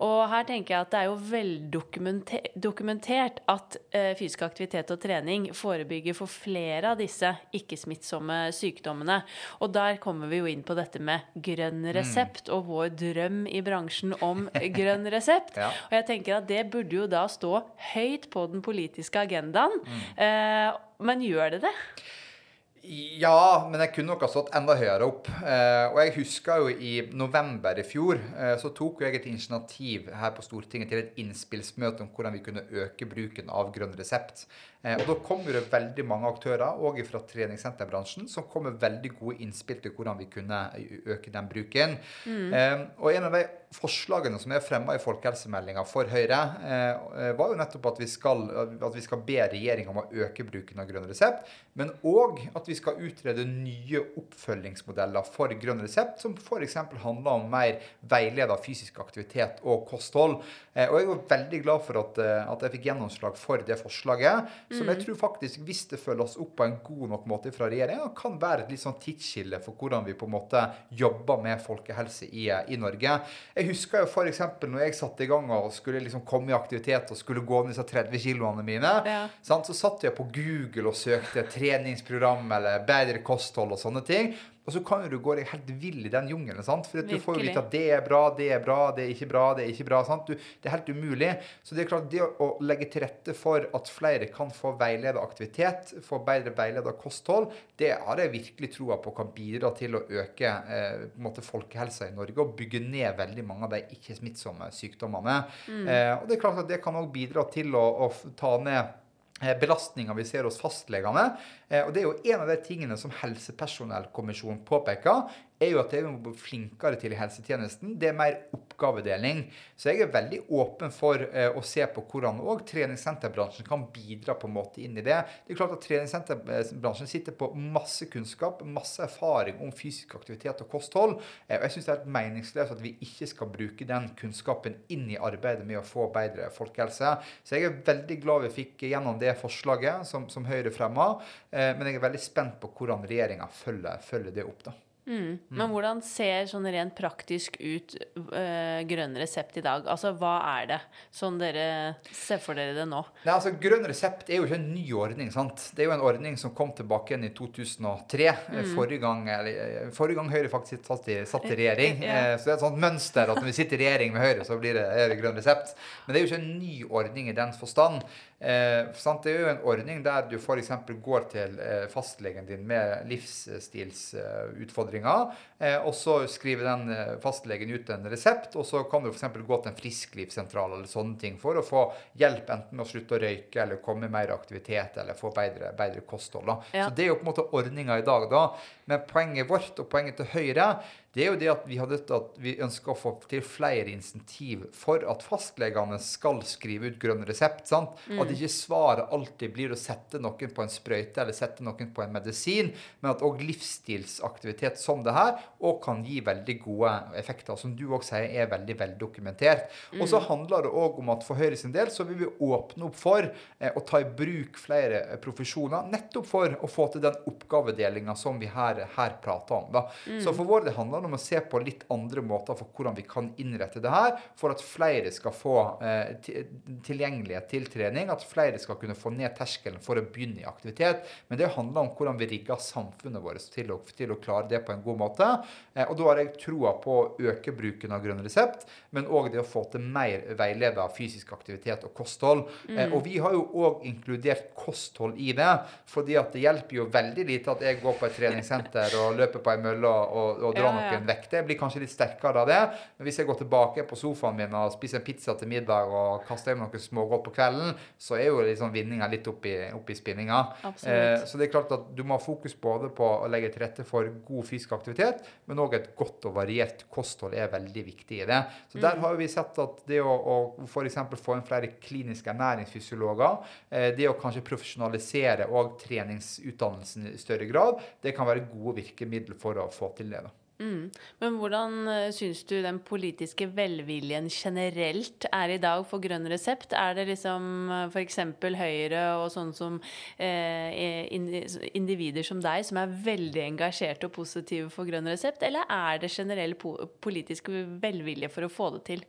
Og her tenker jeg at det er jo veldokumentert at eh, fysisk aktivitet og trening forebygger for flere av disse ikke-smittsomme sykdommene. Og der kommer vi jo inn på dette med grønn resept og vår drøm i bransjen om grønn resept. Ja. Og jeg tenker at det burde jo da stå høyt på den politiske agendaen. Eh, men gjør det det? Ja, men jeg kunne nok ha stått enda høyere opp. Eh, og jeg husker jo i november i fjor eh, så tok jeg et initiativ her på Stortinget til et innspillsmøte om hvordan vi kunne øke bruken av grønn resept. Eh, og da kommer det veldig mange aktører, òg fra treningssenterbransjen, som kommer veldig gode innspill til hvordan vi kunne øke den bruken. Mm. og en av de forslagene som er fremma i folkehelsemeldinga for Høyre, eh, var jo nettopp at vi, skal, at vi skal be regjeringa om å øke bruken av grønn resept, men òg at vi skal utrede nye oppfølgingsmodeller for grønn resept, som f.eks. handler om mer veileda fysisk aktivitet og kosthold. Eh, og jeg var veldig glad for at, eh, at jeg fikk gjennomslag for det forslaget, som jeg tror faktisk, hvis det følges opp på en god nok måte fra regjeringa, kan være et litt sånn tidsskille for hvordan vi på en måte jobber med folkehelse i, i Norge. Jeg husker jo f.eks. når jeg satte i gang og skulle liksom komme i aktivitet og skulle gå ned disse 30 kiloene mine, Ja. sant, så satt jeg på Google og søkte treningsprogram eller bedre kosthold og sånne ting. Og så kan du gå deg helt vill i den jungelen. sant? For du får jo vite at det er bra, det er bra, det er ikke bra, det er ikke bra. sant? Du, det er helt umulig. Så det er klart, det å legge til rette for at flere kan få veiledet aktivitet, få bedre veiledet kosthold, det har jeg virkelig troa på kan bidra til å øke eh, på en måte folkehelsa i Norge og bygge ned veldig mange av de ikke-smittsomme sykdommene. Eh, og det er klart at det kan òg bidra til å, å ta ned eh, belastninger vi ser hos fastlegene. Eh, Og det er jo en av de tingene som Helsepersonellkommisjonen påpeker, er jo at vi må bli flinkere til i helsetjenesten, det er mer oppgavedeling. Så jeg er veldig åpen for eh, å se på hvordan òg treningssenterbransjen kan bidra på en måte inn i det. Det er klart at Treningssenterbransjen sitter på masse kunnskap, masse erfaring om fysisk aktivitet og kosthold. Eh, og jeg syns det er helt meningsløst at vi ikke skal bruke den kunnskapen inn i arbeidet med å få bedre folkehelse. Så jeg er veldig glad vi fikk gjennom det forslaget som, som Høyre fremma, eh, men jeg er veldig spent på hvordan regjeringa følger, følger det opp. da. Men hvordan ser sånn rent praktisk ut øh, grønn resept i dag? Altså hva er det, sånn dere ser for dere det nå? Nei, altså Grønn resept er jo ikke en ny ordning. sant? Det er jo en ordning som kom tilbake igjen i 2003. Mm. Forrige, gang, eller, eh, forrige gang Høyre faktisk satt i, satt i regjering. Ja. Eh, Så det er et sånt mønster at når vi sitter i regjering med Høyre, så blir det, er det grønn resept. Men det er jo ikke en ny ordning i den forstand. Eh? Det er jo en ordning der du f.eks. går til eh, fastlegen din med livsstilsutfordringer, eh, og så skriver den eh, fastlegen ut en resept, og så kan du f.eks. gå til en frisklivssentral eller sånne ting for å få hjelp enten med å slutte å røyke eller komme i mer aktivitet eller få bedre, bedre kosthold. Ja. Så det er jo på en måte ordninga i dag, da. Men poenget vårt og poenget til Høyre det er jo det at vi, at vi ønsker å få til flere insentiv for at fastlegene skal skrive ut grønn resept. sant? At ikke svaret alltid blir å sette noen på en sprøyte eller sette noen på en medisin, men at òg livsstilsaktivitet som det her òg kan gi veldig gode effekter, som du òg sier er veldig veldokumentert. Og så handler det òg om at for Høyre sin del så vil vi åpne opp for eh, å ta i bruk flere eh, profesjoner, nettopp for å få til den oppgavedelinga som vi her, her prater om. da. Så for vår del handler det om å se på litt andre måter for hvordan vi kan innrette det her, for at flere skal få eh, tilgjengelighet til trening, at flere skal kunne få ned terskelen for å begynne i aktivitet. Men det handler om hvordan vi rigger samfunnet vårt til å, til å klare det på en god måte. Eh, og da har jeg troa på å øke bruken av grønn resept, men òg det å få til mer veileda fysisk aktivitet og kosthold. Eh, og vi har jo òg inkludert kosthold i det, fordi at det hjelper jo veldig lite at jeg går på et treningssenter og løper på ei mølle og, og, og drar Ja, ja. Noen vekt, Jeg blir kanskje litt sterkere av det. Men hvis jeg går tilbake på sofaen min og spiser en pizza til middag og kaster hjem noe smågodt på kvelden, så er jo liksom vinninga litt oppi, oppi spinninga. Eh, så det er klart at du må ha fokus både på å legge til rette for god fysisk aktivitet, men òg et godt og variert kosthold er veldig viktig i det. Så der har vi sett at det å, å f.eks. få inn flere kliniske ernæringsfysiologer, eh, det å kanskje profesjonalisere og treningsutdannelsen i større grad, det kan være gode virkemidler for å få til det. da. Mm. Men hvordan uh, syns du den politiske velviljen generelt er i dag for grønn resept? Er det liksom uh, f.eks. Høyre og sånn som eh, individer som deg, som er veldig engasjerte og positive for grønn resept, eller er det generell po politisk velvilje for å få det til?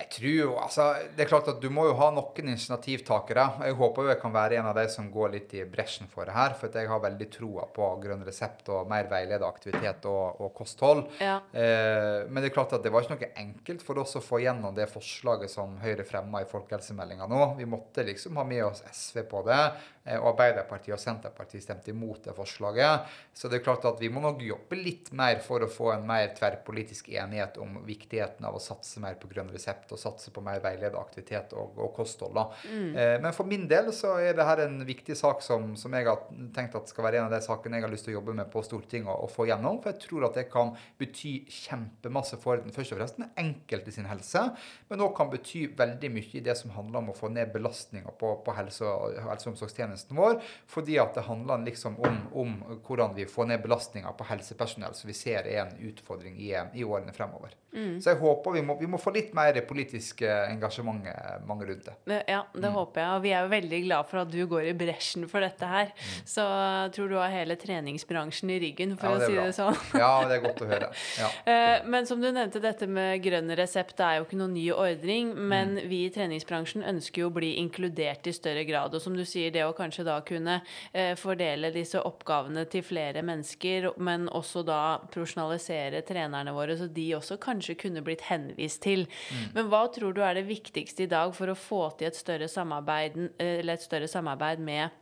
Jeg tror jo, altså, det er klart at Du må jo ha noen initiativtakere. Jeg håper jo jeg kan være en av de som går litt i bresjen for det her. For jeg har veldig troa på grønn resept og mer veiledet aktivitet og, og kosthold. Ja. Eh, men det er klart at det var ikke noe enkelt for oss å få gjennom det forslaget som Høyre fremma i folkehelsemeldinga nå. Vi måtte liksom ha med oss SV på det. Eh, og Arbeiderpartiet og Senterpartiet stemte imot det forslaget. Så det er klart at vi må nok jobbe litt mer for å få en mer tverrpolitisk enighet om viktigheten av å satse mer på grønn resept og satse på mer veiledet aktivitet og, og kosthold. Mm. Eh, men for min del så er dette en viktig sak som, som, jeg har tenkt at skal være en av de sakene jeg har lyst til å jobbe med på Stortinget og, og få gjennom. For jeg tror at det kan bety kjempemasse for den først og fremst den enkelte sin helse, men òg kan bety veldig mye i det som handler om å få ned belastninga på, på helse- og, helse og omsorgstjenesten vår. Fordi at det handler liksom om, om hvordan vi får ned belastninga på helsepersonell, som vi ser er en utfordring i, i årene fremover. Mm. Så jeg håper vi må, vi må få litt mer politisk engasjement mange rundt det. Ja, det mm. håper jeg. Og vi er jo veldig glad for at du går i bresjen for dette her. Mm. Så jeg tror du har hele treningsbransjen i ryggen, for ja, å si bra. det sånn. ja, det er godt å høre. Ja. Eh, men som du nevnte, dette med grønn resept er jo ikke noen ny ordning. Men mm. vi i treningsbransjen ønsker jo å bli inkludert i større grad. Og som du sier, det å kanskje da kunne eh, fordele disse oppgavene til flere mennesker, men også da profesjonalisere trenerne våre, så de også kanskje kunne blitt henvist til. Mm. Men hva tror du er det viktigste i dag for å få til et større samarbeid, et større samarbeid med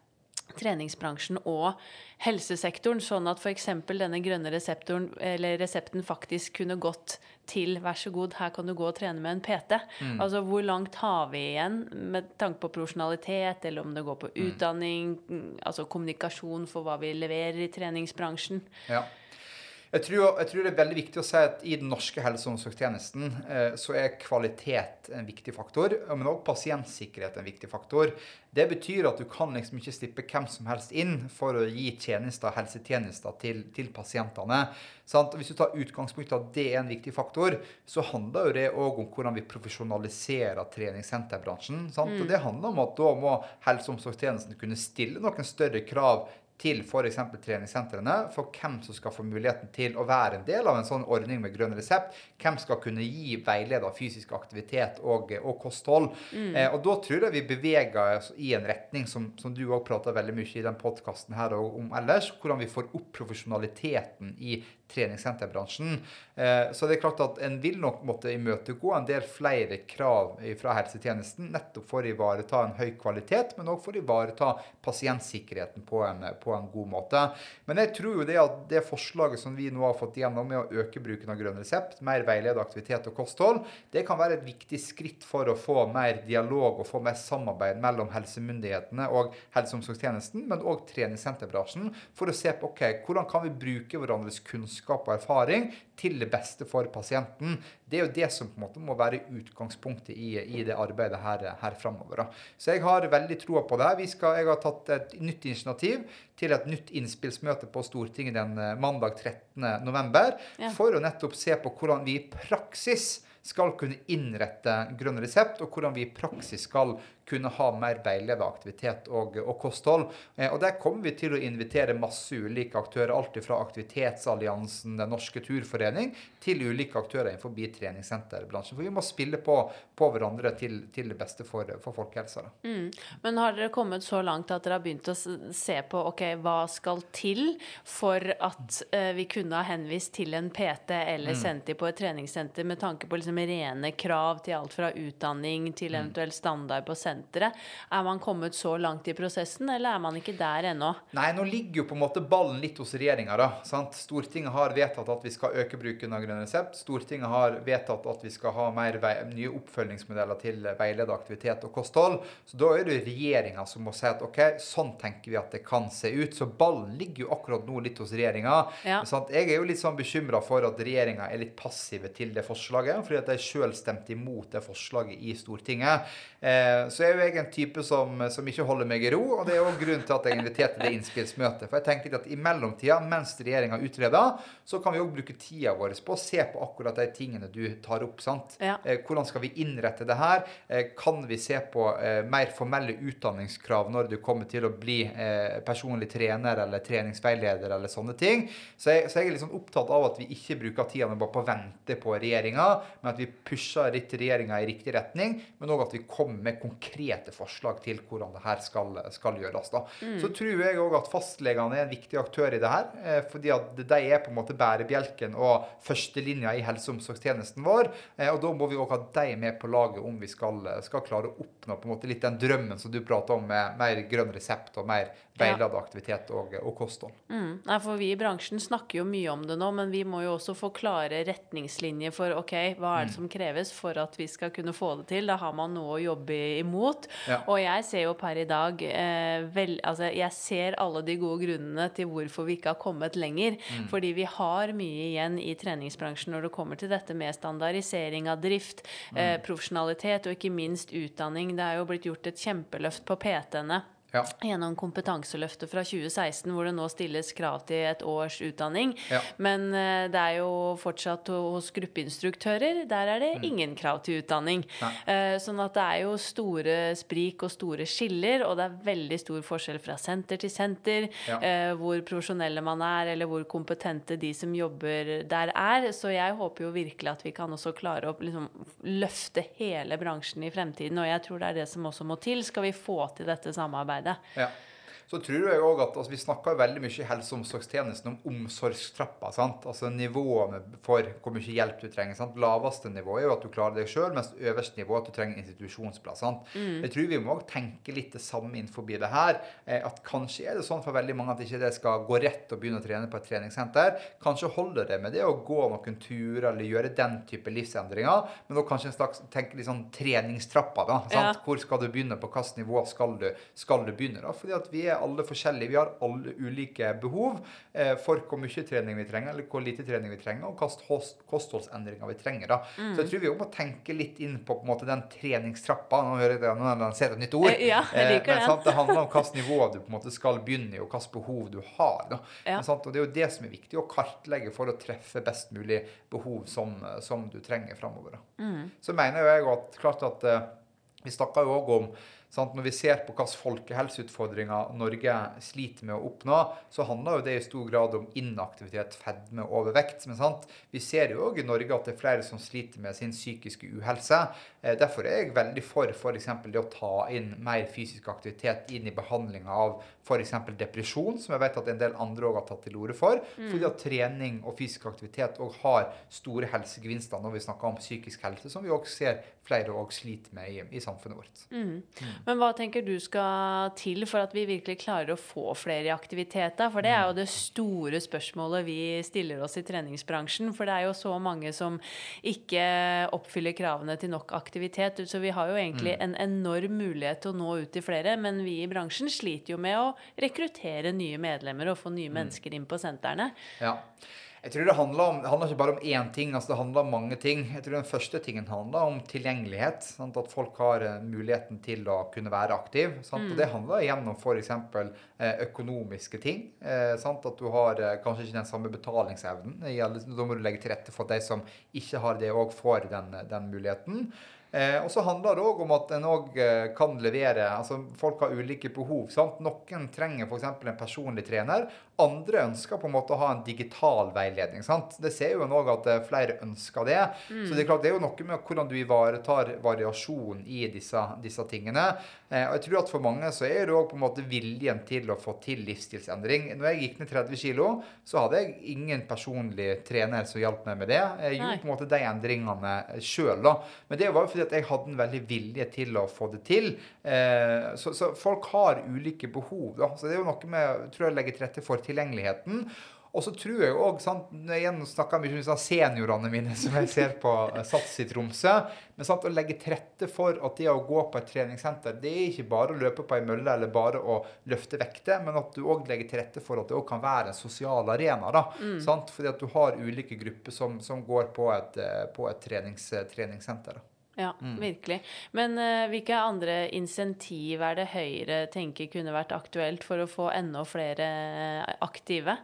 treningsbransjen og helsesektoren, sånn at f.eks. denne grønne resepten faktisk kunne gått til vær så god, her kan du gå og trene med en PT. Mm. Altså hvor langt har vi igjen med tanke på profesjonalitet, eller om det går på mm. utdanning, altså kommunikasjon for hva vi leverer i treningsbransjen. Ja. Jeg tror, jeg tror, det er veldig viktig å si at i den norske helse- og omsorgstjenesten eh, så er kvalitet en viktig faktor, men også pasientsikkerhet en viktig faktor. Det betyr at du kan liksom ikke slippe hvem som helst inn for å gi tjenester, helsetjenester til, til pasientene. Sant? Hvis du tar utgangspunkt i at det er en viktig faktor, så handler jo det òg om hvordan vi profesjonaliserer treningssenterbransjen. Mm. Og det handler om at da må helse- og omsorgstjenesten kunne stille noen større krav til f.eks. treningssentrene for hvem som skal få muligheten til å være en del av en sånn ordning med grønn resept. Hvem skal kunne gi veileder fysisk aktivitet og, og kosthold. Mm. Eh, og da tror jeg vi beveger oss i en retning som, som du òg prater veldig mye i den podkasten her og om ellers, hvordan vi får opp profesjonaliteten i treningssenterbransjen. Eh, så det er klart at en vil nok måtte imøtegå en del flere krav fra helsetjenesten, nettopp for å ivareta en høy kvalitet, men òg for å ivareta pasientsikkerheten på en, på en, god måte. Men jeg tror jo det at det forslaget som vi nå har fått gjennom med å øke bruken av grønn resept, mer veiledet aktivitet og kosthold, det kan være et viktig skritt for å få mer dialog og få mer samarbeid mellom helsemyndighetene og helse- og omsorgstjenesten, men òg treningssenterbransjen, for å se på ok, hvordan kan vi bruke hverandres kunnskap kunnskap og erfaring til det beste for pasienten. Det er jo det som på en måte må være utgangspunktet i, i det arbeidet her, her framover. Så jeg har veldig troa på det. Skal, jeg har tatt et nytt initiativ til et nytt innspillsmøte på Stortinget den eh, mandag 13.11. Ja. for å nettopp se på hvordan vi i praksis skal kunne innrette grønn resept, og hvordan vi i praksis skal kunne ha mer veiledet aktivitet og, og kosthold. Eh, og Der kommer vi til å invitere masse ulike aktører. Alt fra Aktivitetsalliansen, Den norske turforening, til ulike aktører innenfor treningssenterbransjen. For vi må spille på, på hverandre til, til, det beste for, for folkehelsa. Mm. Men har dere kommet så langt at dere har begynt å se på ok, hva skal til for at eh, vi kunne ha henvist til en PT eller mm. sendt dem på et treningssenter med tanke på liksom rene krav til alt fra utdanning til mm. eventuell standard på senter? Senteret. Er man kommet så langt i prosessen, eller er man ikke der ennå? Nei, nå ligger jo på en måte ballen litt hos regjeringa. Stortinget har vedtatt at vi skal øke bruken av grønn resept. Stortinget har vedtatt at vi skal ha mer nye oppfølgingsmodeller til veiledet aktivitet og kosthold. Så da er det regjeringa som må si at OK, sånn tenker vi at det kan se ut. Så ballen ligger jo akkurat nå litt hos regjeringa. Ja. Jeg er jo litt sånn bekymra for at regjeringa er litt passive til det forslaget, fordi at de sjøl stemte imot det forslaget i Stortinget. Eh, så er jo jeg en type som, som ikke holder meg i ro. Og det er òg grunnen til at jeg inviterte det innspillsmøtet. For jeg tenkte at i mellomtida, mens regjeringa utreder, så kan vi òg bruke tida vår på å se på akkurat de tingene du tar opp. sant? Ja. Eh, hvordan skal vi innrette det her? Eh, kan vi se på eh, mer formelle utdanningskrav når du kommer til å bli personlig trener eller treningsveileder eller sånne ting? Så jeg, så jeg er litt sånn opptatt av at vi ikke bruker tida bare på å vente på regjeringa, men at vi pusher litt regjeringa i riktig retning, men òg at vi kommer med konkrete forslag til hvordan det her skal, skal gjøres. da. Så tror jeg òg at fastlegene er en viktig aktør i det her, eh, fordi at de er på en måte bærebjelken og førstelinja i helse- og omsorgstjenesten vår. eh, Og da må vi òg ha de med på laget om vi skal, skal klare å oppnå på en måte litt den drømmen som du prater om, med mer grønn resept og mer veiledet aktivitet og, og kosthold. Mm. Nei, for vi i bransjen snakker jo mye om det nå, men vi må jo også få klare retningslinjer for ok, hva er det som kreves for at vi skal kunne få det til. Da har man noe å jobbe imot. Ja. Og jeg ser jo per i dag eh, vel, altså Jeg ser alle de gode grunnene til hvorfor vi ikke har kommet lenger. Fordi vi har mye igjen i treningsbransjen når det kommer til dette med standardisering av drift, eh, profesjonalitet og ikke minst utdanning. Det er jo blitt gjort et kjempeløft på PT-ene. Ja. Gjennom Kompetanseløftet fra 2016, hvor det nå stilles krav til et års utdanning. Ja. Men eh, det er jo fortsatt hos gruppeinstruktører, der er det ingen krav til utdanning. Mm. Nei. Eh, Sånn at det er jo store sprik og store skiller, og det er veldig stor forskjell fra senter til senter, Ja. eh, hvor profesjonelle man er, eller hvor kompetente de som jobber der er. Så jeg håper jo virkelig at vi kan også klare å liksom, løfte hele bransjen i fremtiden, og jeg tror det er det som også må til, skal vi få til dette samarbeidet. Ja. Så tror jeg også at altså, Vi snakker veldig mye i helse- og omsorgstjenesten om omsorgstrappa. sant? Altså Nivåene for hvor mye hjelp du trenger. sant? Laveste nivå er jo at du klarer deg sjøl, mens øverste nivå er at du trenger institusjonsplass. sant? Jeg tror vi må også tenke litt det samme innenfor det her. Eh, at Kanskje er det sånn for veldig mange at ikke det skal gå rett og begynne å trene på et treningssenter. Kanskje holder det med det å gå noen turer eller gjøre den type livsendringer, men da kanskje en slags tenke litt sånn treningstrappa. da, sant? Ja. Hvor skal du begynne? På hvilket nivå skal du, skal du begynne? da? Fordi at vi er alle forskjellige. Vi har alle ulike behov eh, for hvor mye trening vi trenger, eller hvor lite trening vi trenger, og hvilke kostholdsendringer vi trenger. da. Så jeg tror vi må tenke litt inn på, på en måte, den treningstrappa. Nå hører jeg det, nå jeg et nytt ord. Eh, ja, jeg liker men, sant, Det handler om hvilket nivå du på en måte skal begynne i, og hvilket behov du har. da. Ja. Men, sant, og Det er jo det som er viktig å kartlegge for å treffe best mulig behov som, som du trenger framover. Mm. Så mener jo jeg at klart at eh, vi snakker jo òg om sant, Når vi ser på hvilke folkehelseutfordringer Norge sliter med å oppnå, så handler jo det i stor grad om inaktivitet, fedme og overvekt. Men sant, vi ser jo òg i Norge at det er flere som sliter med sin psykiske uhelse. Eh, derfor er jeg veldig for f.eks. det å ta inn mer fysisk aktivitet inn i behandlinga av f.eks. depresjon, som jeg vet at en del andre òg har tatt til orde for. Fordi at trening og fysisk aktivitet òg har store helsegevinster når vi snakker om psykisk helse, som vi òg ser flere òg sliter med i, i samfunnet vårt. Men hva tenker du skal til for at vi virkelig klarer å få flere i aktivitet? For det er jo det store spørsmålet vi stiller oss i treningsbransjen. For det er jo så mange som ikke oppfyller kravene til nok aktivitet. Så vi har jo egentlig en enorm mulighet til å nå ut til flere. Men vi i bransjen sliter jo med å rekruttere nye medlemmer og få nye mennesker inn på sentrene. Ja. Jeg tror det handler, om, det handler ikke bare om én ting, altså det handler om mange ting. Jeg tror Den første tingen handler om tilgjengelighet. Sant? At folk har eh, muligheten til å kunne være aktiv. Sant? Og det handler gjennom om f.eks. Eh, økonomiske ting. Eh, sant? At du har kanskje ikke den samme betalingsevnen. Da må du legge til rette for at de som ikke har det, òg får den, den muligheten. Eh, og så handler det òg om at en òg kan levere altså Folk har ulike behov. sant? Noen trenger f.eks. en personlig trener. Andre ønsker på en måte å ha en digital veiledning. sant? Det ser jo en òg at eh, flere ønsker det. Så det er klart det er jo noe med hvordan du ivaretar variasjon i disse, disse tingene. Eh, og jeg tror at for mange så er det òg på en måte viljen til å få til livsstilsendring. Når jeg gikk ned 30 kg, så hadde jeg ingen personlig trener som hjalp meg med det. Jeg gjorde Nei. på en måte de endringene sjøl, da. Men det var jo fordi at jeg hadde en veldig vilje til å få det til. Eh, så, så folk har ulike behov, da. Så det er jo noe med tror jeg, å legge til rette for tilgjengeligheten. Og så tror jeg òg Igjen snakker jeg mye om seniorene mine som jeg ser på eh, Sats i Tromsø. Men sant, å legge til rette for at det å gå på et treningssenter, det er ikke bare å løpe på ei mølle eller bare å løfte vekter, men at du òg legger til rette for at det òg kan være en sosial arena. da, sant? Fordi at du har ulike grupper som, som går på et, eh, på et trenings, treningssenter. da. Ja, virkelig. Men uh, hvilke andre insentiv er det Høyre tenker kunne vært aktuelt for å få enda flere eh, aktive?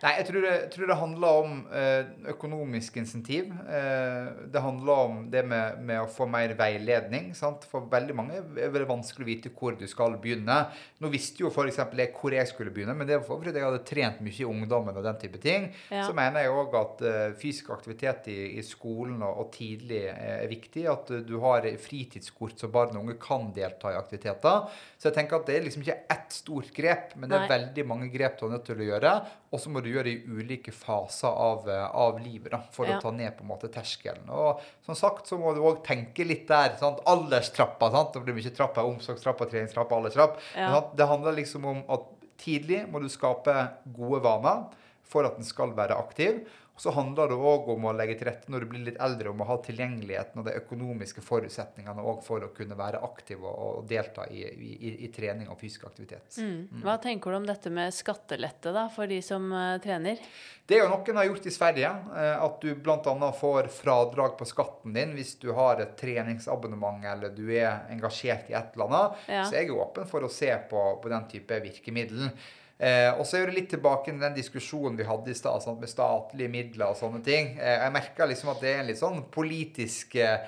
Nei, jeg tror det, tror det handler om eh, økonomisk insentiv. Eh, det handler om det med, med, å få mer veiledning. Sant? For veldig mange er det vanskelig å vite hvor du skal begynne. Nå visste jo f.eks. jeg hvor jeg skulle begynne, men det var fordi jeg hadde trent mye i ungdommen og den type ting. Ja. Så mener jeg òg at eh, fysisk aktivitet i, i skolen og, og, tidlig er viktig. At du har fritidskort så barn og unge kan delta i aktiviteter. Så jeg tenker at det er liksom ikke ett stort grep, men det er Nei. veldig mange grep du er nødt til å gjøre. Og så må du gjøre det i ulike faser av, eh, av livet da, for ja. å ta ned på en måte terskelen. Og som sagt så må du òg tenke litt der. Sant? Alderstrappa. sant? Det blir mye trapper. Omsorgstrappa, treningstrappa, alderstrapp. Ja. Det handler liksom om at tidlig må du skape gode vaner for at den skal være aktiv. Så handler det òg om å legge til rette når du blir litt eldre, om å ha tilgjengeligheten og de økonomiske forutsetningene for å kunne være aktiv og, delta i, i, i trening og fysisk aktivitet. Mm. mm. Hva tenker du om dette med skattelette da, for de som uh, trener? Det er jo noe en har gjort i Sverige. Uh, at du bl.a. får fradrag på skatten din hvis du har et treningsabonnement eller du er engasjert i et eller annet. Ja. Så jeg er åpen for å se på, på den type virkemiddel. Eh, og så er det litt tilbake til den diskusjonen vi hadde i stad med statlige midler og sånne ting. Eh, jeg merka liksom at det er en litt sånn politisk eh,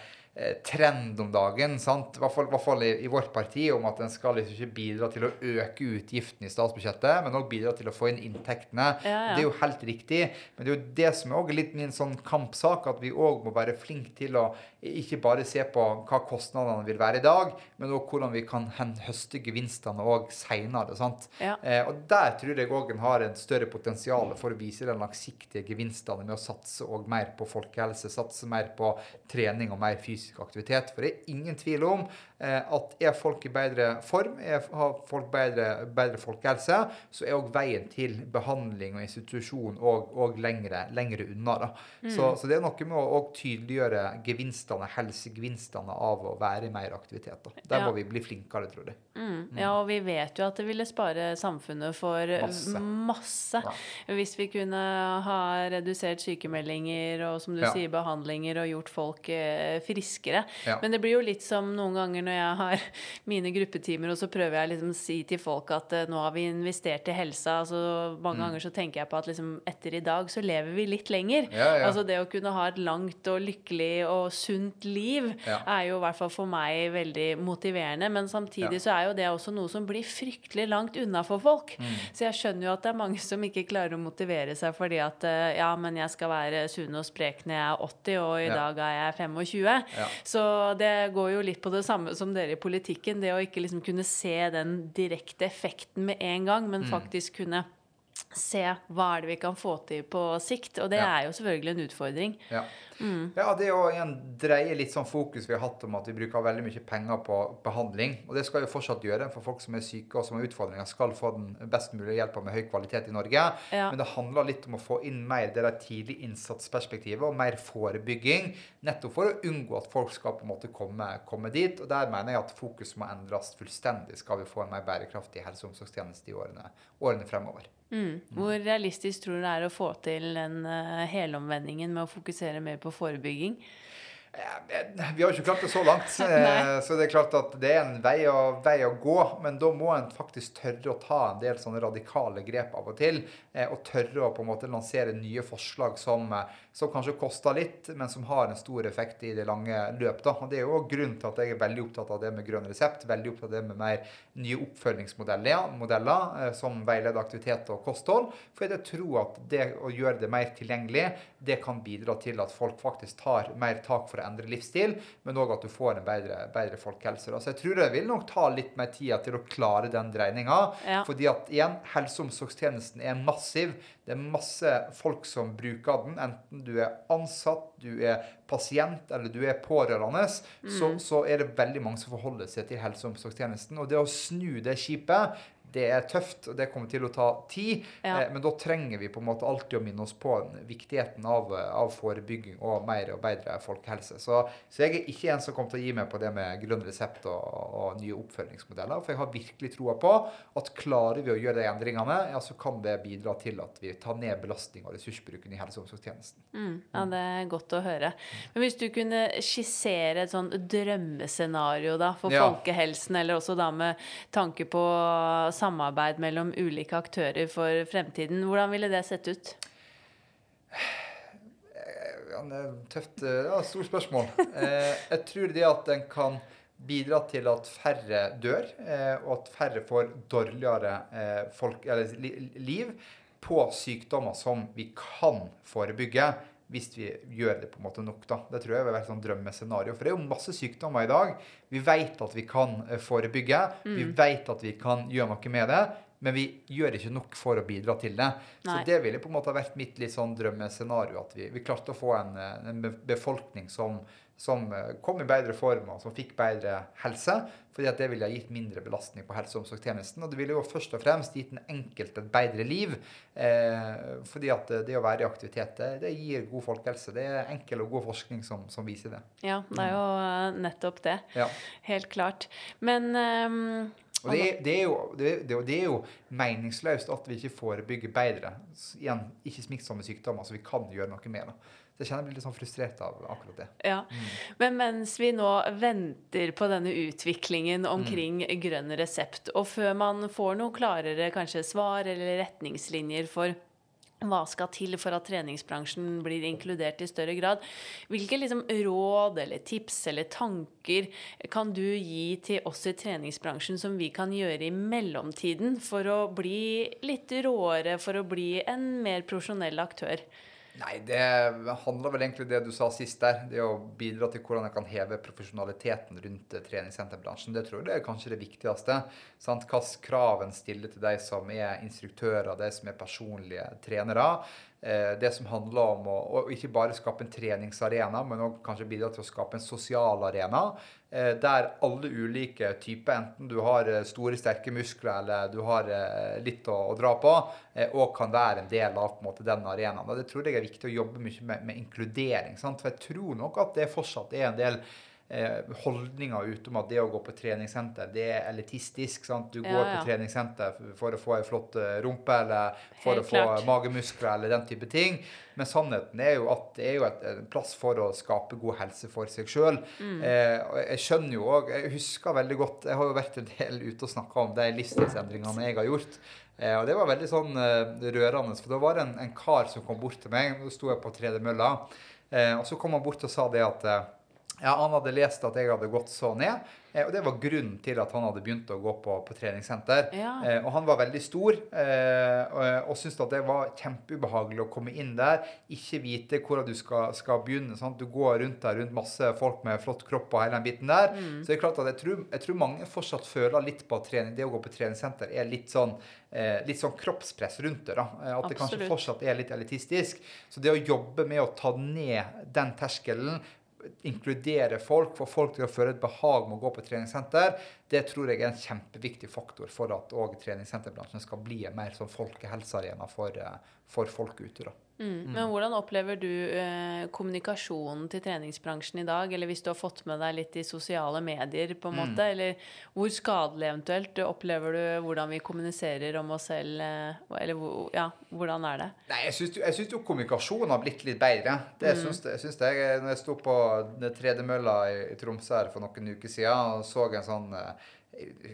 trend om dagen, sant? i hvert fall, i, hvert fall i, i, vårt parti, om at en skal liksom ikke bidra til å øke utgiftene i statsbudsjettet, men også bidra til å få inn inntektene. Ja, ja. Det er jo helt riktig. Men det er jo det som er litt min sånn kampsak, at vi òg må være flinke til å ikke bare se på hva kostnadene vil være i dag, men òg hvordan vi kan høste gevinstene òg seinere. Ja. Eh, og der tror jeg òg en har en større potensial for å vise de langsiktige gevinstene med å satse mer på folkehelse, satse mer på trening og mer fysisk fysisk aktivitet. For det er ingen tvil om at er folk i bedre form, er, har folk bedre, bedre folkehelse, så er òg veien til behandling og institusjon og, og lengre, lengre, unna. Mm. Så, så, det er noe med å, tydeliggjøre gevinstene, helsegevinstene av å være i mer aktivitet. Da. Der ja. må vi bli flinkere, tror jeg. Mm. Mm. Ja, og vi vet jo at det ville spare samfunnet for masse, masse ja. hvis vi kunne ha redusert sykemeldinger og som du ja. sier, behandlinger og gjort folk eh, friskere. Men det blir jo litt som noen ganger når jeg har mine gruppetimer, og så prøver jeg liksom å si til folk at uh, nå har vi investert i helsa. Altså, mange mm. ganger så tenker jeg på at liksom, etter i dag så lever vi litt lenger. Altså det å kunne ha et langt og lykkelig og sunt liv er jo i hvert fall for meg veldig motiverende. Men samtidig så er jo det også noe som blir fryktelig langt unna for folk. Mm. Så jeg skjønner jo at det er mange som ikke klarer å motivere seg fordi at eh, ja, men jeg skal være sunn og sprek når jeg er 80, og i ja. dag er jeg 25. Ja. Så det går jo litt på det samme som dere i politikken. Det å ikke liksom kunne se den direkte effekten med en gang, men mm. faktisk kunne se hva er det vi kan få til på sikt. Og det ja. er jo selvfølgelig en utfordring. Ja, mm. ja det er jo en dreie litt sånn fokus vi har hatt om at vi bruker veldig mye penger på behandling. Og det skal vi fortsatt gjøre, for folk som er syke og som har utfordringer, skal få den best mulige hjelpa med høy kvalitet i Norge. Ja. Men det handler litt om å få inn mer det der tidlig innsatsperspektivet og mer forebygging. Nettopp for å unngå at folk skal på en måte komme, komme dit. Og der mener jeg at fokus må endres fullstendig skal vi få en mer bærekraftig helse- og omsorgstjeneste i årene, årene fremover. Mm. Hvor realistisk tror du det er å få til den uh, helomvendingen med å fokusere mer på forebygging? Vi har jo ikke klart det så langt. Eh, så det er klart at det er en vei å, vei å, gå. Men da må en faktisk tørre å ta en del sånne radikale grep av og til. Eh, og tørre å på en måte lansere nye forslag som, eh, som kanskje koster litt, men som har en stor effekt i det lange løp. Da. Og Det er jo grunnen til at jeg er veldig opptatt av det med grønn resept. Veldig opptatt av det med mer nye oppfølgingsmodeller modeller, som veileder aktivitet og kosthold. For jeg tror at det å gjøre det mer tilgjengelig, det kan bidra til at folk faktisk tar mer tak for å endre livsstil, men òg at du får en bedre, bedre folkehelse. Da. Så jeg tror det vil nok ta litt mer tid til å klare den dreininga. Ja. Fordi at igjen, helse- og omsorgstjenesten er massiv. Det er masse folk som bruker den. Enten du er ansatt, du er pasient eller du er pårørende, mm. så, så, er det veldig mange som forholder seg til helse- og omsorgstjenesten. Og det å snu det skipet det er tøft, og det kommer til å ta tid. Ja. Eh, men da trenger vi på en måte alltid å minne oss på viktigheten av, av forebygging og mer og bedre folkehelse. Så, så, jeg er ikke en som kommer til å gi meg på det med grønn resept og, og nye oppfølgingsmodeller. For jeg har virkelig troa på at klarer vi å gjøre de endringene, ja, så kan det bidra til at vi tar ned belastning og ressursbruken i helse- og omsorgstjenesten. Mm, ja, det er godt å høre. Men hvis du kunne skissere et sånn drømmescenario da, for ja. folkehelsen, eller også da med tanke på samarbeid mellom ulike aktører for fremtiden. Hvordan ville det sett ut? Ja, det er tøft. Ja, stort spørsmål. Eh, jeg tror det at en kan bidra til at færre dør, eh, og at færre får dårligere folk, eller, liv på sykdommer som vi kan forebygge hvis vi gjør det på en måte nok. da. Det tror jeg vil være et sånn drømmescenario. For det er jo masse sykdommer i dag. Vi vet at vi kan eh, forebygge. Mm. Vi vet at vi kan gjøre noe med det. Men vi gjør ikke nok for å bidra til det. Nei. Så det ville på en måte vært mitt litt sånn drømmescenario. At vi, vi klarte å få en, eh, en befolkning som som eh, kom i bedre form og som fikk bedre helse. fordi at det ville ha gitt mindre belastning på helse- og omsorgstjenesten. Og det ville jo først og fremst gitt den enkelte et bedre liv. Eh, fordi at det å være i aktivitet, det, det, gir god folkehelse. Det er enkel og god forskning som, som viser det. Ja, det er jo eh, nettopp det. Ja. Helt klart. Men um og det det, er jo, det, det er, jo, meningsløst at vi ikke forebygger bedre. Igjen, ikke smittsomme sykdommer, så vi kan gjøre noe med det. Jeg kjenner jeg blir litt sånn frustrert av akkurat det. Ja, mm. Men mens vi nå venter på denne utviklingen omkring mm. grønn resept, og før man får noe klarere kanskje svar eller retningslinjer for hva skal til for at treningsbransjen blir inkludert i større grad? Hvilke liksom råd eller tips eller tanker kan du gi til oss i treningsbransjen som vi kan gjøre i mellomtiden for å bli litt råere, for å bli en mer profesjonell aktør? Nei, det handler vel egentlig det du sa sist der. Det å bidra til hvordan jeg kan heve profesjonaliteten rundt treningssenterbransjen. Det tror jeg det er kanskje det viktigste. Sant? Hvilke krav en stiller til de som er instruktører, de som er personlige trenere. Eh, det som handler om å, å, ikke bare skape en treningsarena, men også kanskje bidra til å skape en sosial arena. Eh, der alle ulike typer, enten du har eh, store, sterke muskler eller du har litt å, å dra på, og kan være en del av på en måte, den arenaen. Det tror jeg er viktig å jobbe mye med, med inkludering. Sant? For jeg tror nok at det fortsatt er en del eh, holdninger utom at det å gå på treningssenter, det er elitistisk. sant? Du går ja, ja. på treningssenter for å få ei flott eh, rumpe eller for Helt å få klart. magemuskler eller den type ting. Men sannheten er jo at det er jo et, en plass for å skape god helse for seg sjøl. Mm. Eh, jeg skjønner jo òg Jeg husker veldig godt Jeg har jo vært en del ute og snakka om de livsstilsendringene jeg har gjort. Eh, og det var veldig sånn eh, rørende. For da var det en, en, kar som kom bort til meg. Da sto jeg på tredemølla. Eh, og så kom han bort og sa det at ja, Han hadde lest at jeg hadde gått så ned. Eh, og det var grunnen til at han hadde begynt å gå på, på treningssenter. Ja. Eh, og han var veldig stor eh, og, og syntes at det var kjempeubehagelig å komme inn der, ikke vite hvor du skal, skal begynne. Sant? Du går rundt der rundt masse folk med flott kropp og hele den biten der. Mm. Så det er klart at jeg tror, jeg tror, mange fortsatt føler litt på at trening, det å gå på treningssenter er litt sånn, eh, litt sånn kroppspress rundt det. da, eh, At Absolutt. det kanskje fortsatt er litt elitistisk. Så det å jobbe med å ta ned den terskelen inkludere folk, få folk til å føle et behag med å gå på treningssenter, det tror jeg er en kjempeviktig faktor for at treningssenterbransjen skal bli en mer sånn folkehelsearena for, eh, for folk ute. da. Mm. Men hvordan opplever du eh, kommunikasjonen til treningsbransjen i dag? Eller hvis du har fått med deg litt i sosiale medier, på en mm. måte? Eller hvor skadelig eventuelt opplever du hvordan vi kommuniserer om oss selv? Eh, eller ja, hvordan er det? Nei, Jeg syns jo kommunikasjonen har blitt litt bedre. Det mm. syns jeg. Når jeg sto på tredemølla i, i Tromsø her for noen uker siden og så en sånn eh,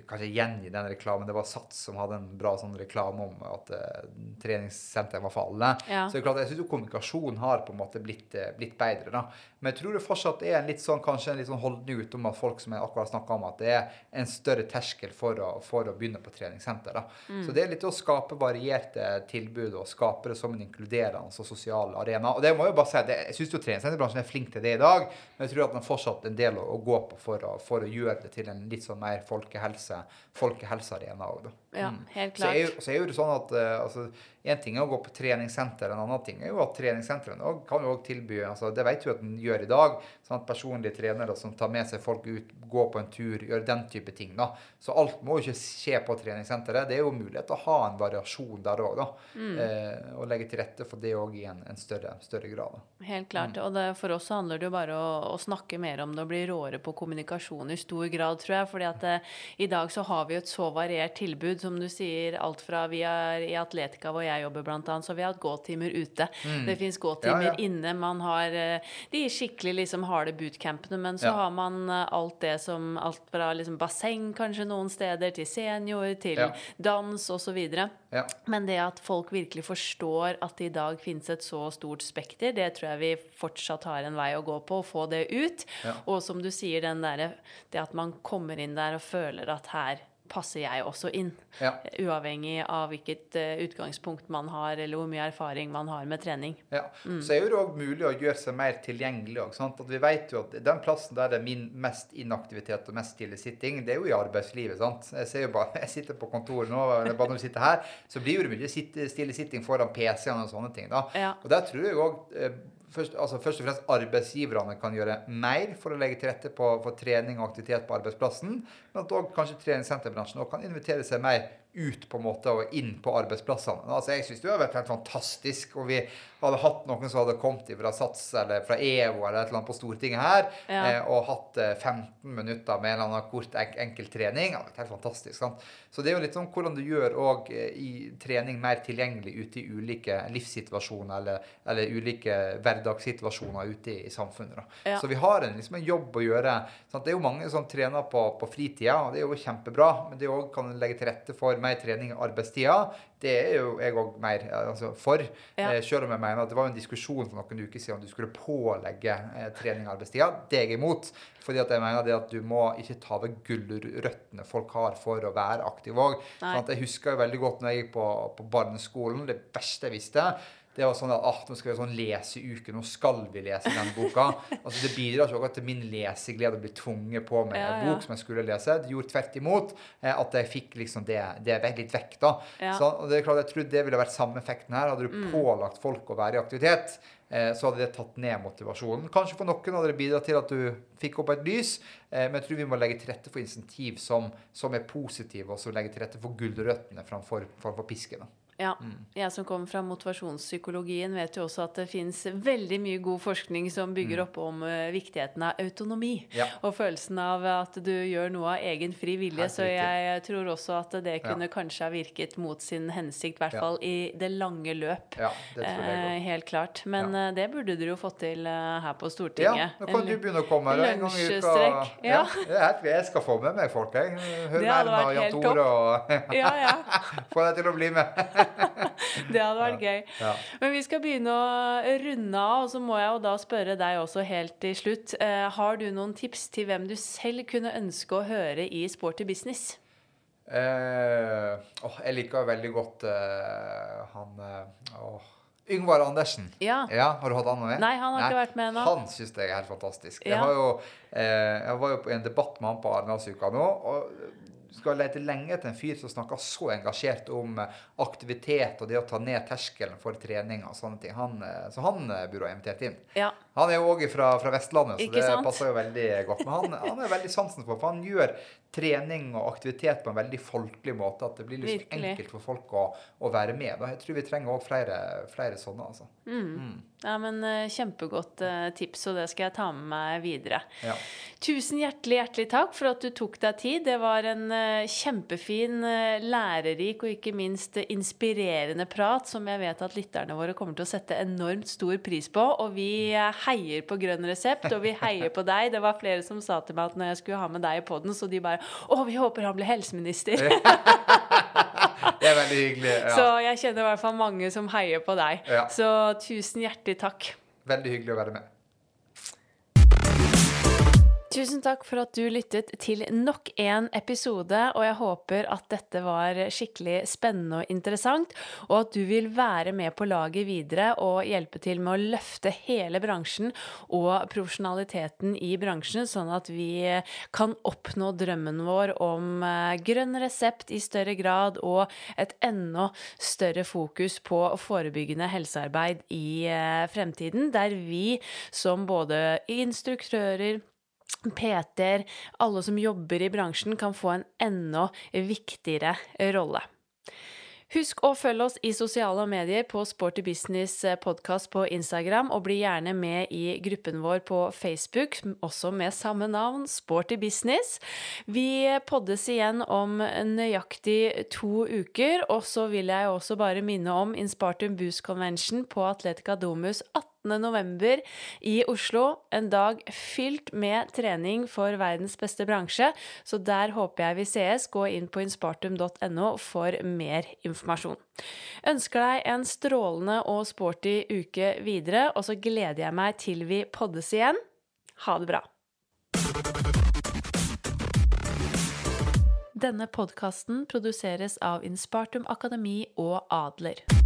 kanskje gjengi den reklamen. Det var Sats som hadde en bra sånn reklame om at uh, treningssenteret var fallende. Ja. Så det er klart, jeg syns kommunikasjonen har på en måte blitt, uh, blitt, bedre. da. Men jeg tror det fortsatt er en litt sånn, kanskje en litt sånn holdning utom at folk som jeg akkurat snakka om, at det er en større terskel for å, for å begynne på treningssenter. da. Mm. Så det er litt å skape varierte tilbud og skape det som en inkluderende og sosial arena. Og det må jeg bare si, det, jeg syns jo treningssenterbransjen er flink til det i dag, men jeg tror at den fortsatt en del å, å gå på for å, for å gjøre det til en litt sånn mer folkehelse, folkehelsearena òg, da. Ja, helt Så er, klart. jo, så er jo det sånn at uh, altså, En ting er å gå på treningssenter, en annen ting er jo at treningssentrene kan jo også tilby altså, Det vet vi at en gjør i dag. Sånn Personlige trenere som tar med seg folk ut, går på en tur, gjør den type ting. da. Så alt må jo ikke skje på treningssenteret. Det er jo mulighet til å ha en variasjon der òg. Mm. Eh, og legge til rette for det òg i en, en større, større grad. da. Helt klart. Mm. Og det, for oss så handler det jo bare å, å snakke mer om det og bli råere på kommunikasjon i stor grad, tror jeg. fordi at eh, i dag så har vi jo et så variert tilbud, som du sier. Alt fra vi er i Atletica, hvor jeg jobber blant annet, så har vi hatt gåtimer ute. Det fins gåtimer Mm. Ja, ja. inne. Man har eh, de skikkelig liksom harde bootcampene, men så Ja. har man eh, alt det som Alt fra liksom basseng kanskje noen steder, til senior, til Ja. dans osv. Ja. Men det at folk virkelig forstår at det i dag finnes et så stort spekter, det tror jeg vi fortsatt har en vei å gå på, å få det ut. Ja. Og som du sier, den derre Det at man kommer inn der og føler at her passer jeg også inn. Ja. Uavhengig av hvilket eh, utgangspunkt man har, eller hvor mye erfaring man har med trening. Ja. Mm. Så er det òg mulig å gjøre seg mer tilgjengelig. Også, vi vet jo at Den plassen der det er min mest inaktivitet og mest stille sitting, det er jo i arbeidslivet. sant? Jeg bare, jeg sitter på kontoret nå, eller bare når vi sitter her, så blir det mye stille sitting foran PC-ene og sånne ting. da. Ja. Og der tror jeg òg Først, altså først og fremst arbeidsgiverne kan gjøre mer for å legge til rette på, for trening og aktivitet på arbeidsplassen. Men at også kanskje treningssenterbransjen kan invitere seg mer ut på en måte og inn på arbeidsplassene. Altså Jeg syns det har vært helt fantastisk. Og vi hadde hatt noen som hadde kommet fra SATS eller fra EVO eller et eller annet på Stortinget her, Ja. eh, og hatt eh, 15 minutter med en eller annen kort enk enkel trening. Det hadde helt fantastisk. sant? Så det er jo litt sånn hvordan du gjør òg i trening mer tilgjengelig ute i ulike livssituasjoner eller, eller ulike hverdagssituasjoner ute i, i samfunnet. Ja. Så vi har en, liksom en jobb å gjøre. Sant? Det er jo mange som trener på, på fritida, og det er jo kjempebra. Men det òg kan legge til rette for mer trening i arbeidstida. Det er jo jeg òg mer altså, for. Ja. Eh, selv om jeg mener at det var en diskusjon for noen uker siden om du skulle pålegge eh, trening i arbeidstida. Det er jeg imot. Fordi at jeg mener det at du må ikke ta ved gulrøttene folk har for å være aktiv òg. Nei. Jeg husker jo veldig godt når jeg gikk på, på barneskolen. Det beste jeg visste, det var sånn at ah, nå skal vi lese i uken, nå skal vi lese den boka. altså Det bidrar ikke til min leseglede å bli tvunget på med Ja, en bok som jeg skulle lese. Det gjorde tvert imot eh, at jeg fikk liksom det, det litt vekk. da. Så, og det er klart, Jeg trodde det ville vært samme effekten her. Hadde du pålagt folk å være i aktivitet, eh, så hadde det tatt ned motivasjonen. Kanskje for noen hadde det bidratt til at du fikk opp et lys, eh, men jeg tror vi må legge til rette for insentiv som, som er positive, og som legger til rette for gulrøttene framfor, framfor for da. Ja. Mm. Jeg som kommer fra motivasjonspsykologien, vet jo også at det fins veldig mye god forskning som bygger opp om eh, viktigheten av autonomi. Mm. Ja. Og følelsen av at du gjør noe av egen fri vilje. Så jeg tror også at det kunne kanskje ha virket mot sin hensikt, i hvert Ja. fall i det lange løp. Ja, det tror jeg Eh, også. helt klart. Men Ja. eh, det burde dere jo fått til her på Stortinget. Ja, nå kan du begynne å komme her en gang i uka. ja. jeg skal få med meg folk, jeg. Hør vært Jan Tore og Ja, ja. Få deg til å bli med. Det hadde vært gøy. Ja. Men vi skal begynne å runde av, og så må jeg jo da spørre deg også helt til slutt. Eh, har du noen tips til hvem du selv kunne ønske å høre i Sporty business? Eh, oh, jeg liker veldig godt eh, han åh, Yngvar Andersen. Ja. Har du hatt han med? Nei, han har ikke vært med ennå. Han syns jeg er helt fantastisk. Jeg, Ja. har jo, eh, jeg var jo på en debatt med han på Arendalsuka nå. og skal lete lenge etter en fyr som snakker så engasjert om eh, aktivitet og det å ta ned terskelen for trening og sånne ting. Han, eh, så han eh, burde ha invitert inn. Ja. Han er jo òg fra, fra Vestlandet, så Ikke det sant? passer jo veldig godt. Men han, han er veldig sansen for, for han gjør trening og aktivitet på en veldig folkelig måte. At det blir liksom Virkelig. enkelt for folk å, å være med. Da. Jeg tror vi trenger òg flere, flere sånne. altså. ja, men eh, Kjempegodt eh, tips, og det skal jeg ta med meg videre. Ja. Tusen hjertelig, hjertelig takk for at du tok deg tid. Det var en eh, kjempefin, lærerik og ikke minst inspirerende prat som jeg vet at lytterne våre kommer til å sette enormt stor pris på. Og vi heier på Grønn resept, og vi heier på deg. Det var flere som sa til meg at når jeg skulle ha med deg i poden, så de bare Å, vi håper han blir helseminister. Det er veldig hyggelig. Så jeg kjenner i hvert fall mange som heier på deg. Ja. Så tusen hjertelig takk. Veldig hyggelig å være med. Tusen takk for at du lyttet til nok en episode, og jeg håper at dette var skikkelig spennende og interessant, og at du vil være med på laget videre og hjelpe til med å løfte hele bransjen og profesjonaliteten i bransjen, sånn at vi kan oppnå drømmen vår om eh, grønn resept i større grad og et enda større fokus på forebyggende helsearbeid i eh, fremtiden, der vi som både instruktører, PT-er, alle som jobber i bransjen, kan få en enda viktigere rolle. Husk å følge oss i sosiale medier på Sporty Business podkast på Instagram, og bli gjerne med i gruppen vår på Facebook, også med samme navn, Sporty Business. Vi poddes igjen om nøyaktig to uker, og så vil jeg også bare minne om Inspartum Boost Convention på Atletica Domus 18 november i Oslo. En dag fylt med trening for verdens beste bransje. Så der håper jeg vi sees. Gå inn på inspartum.no for mer informasjon. Ønsker deg en strålende og sporty uke videre, og så gleder jeg meg til vi poddes igjen. Ha det bra. Denne podkasten produseres av Inspartum Akademi og Adler.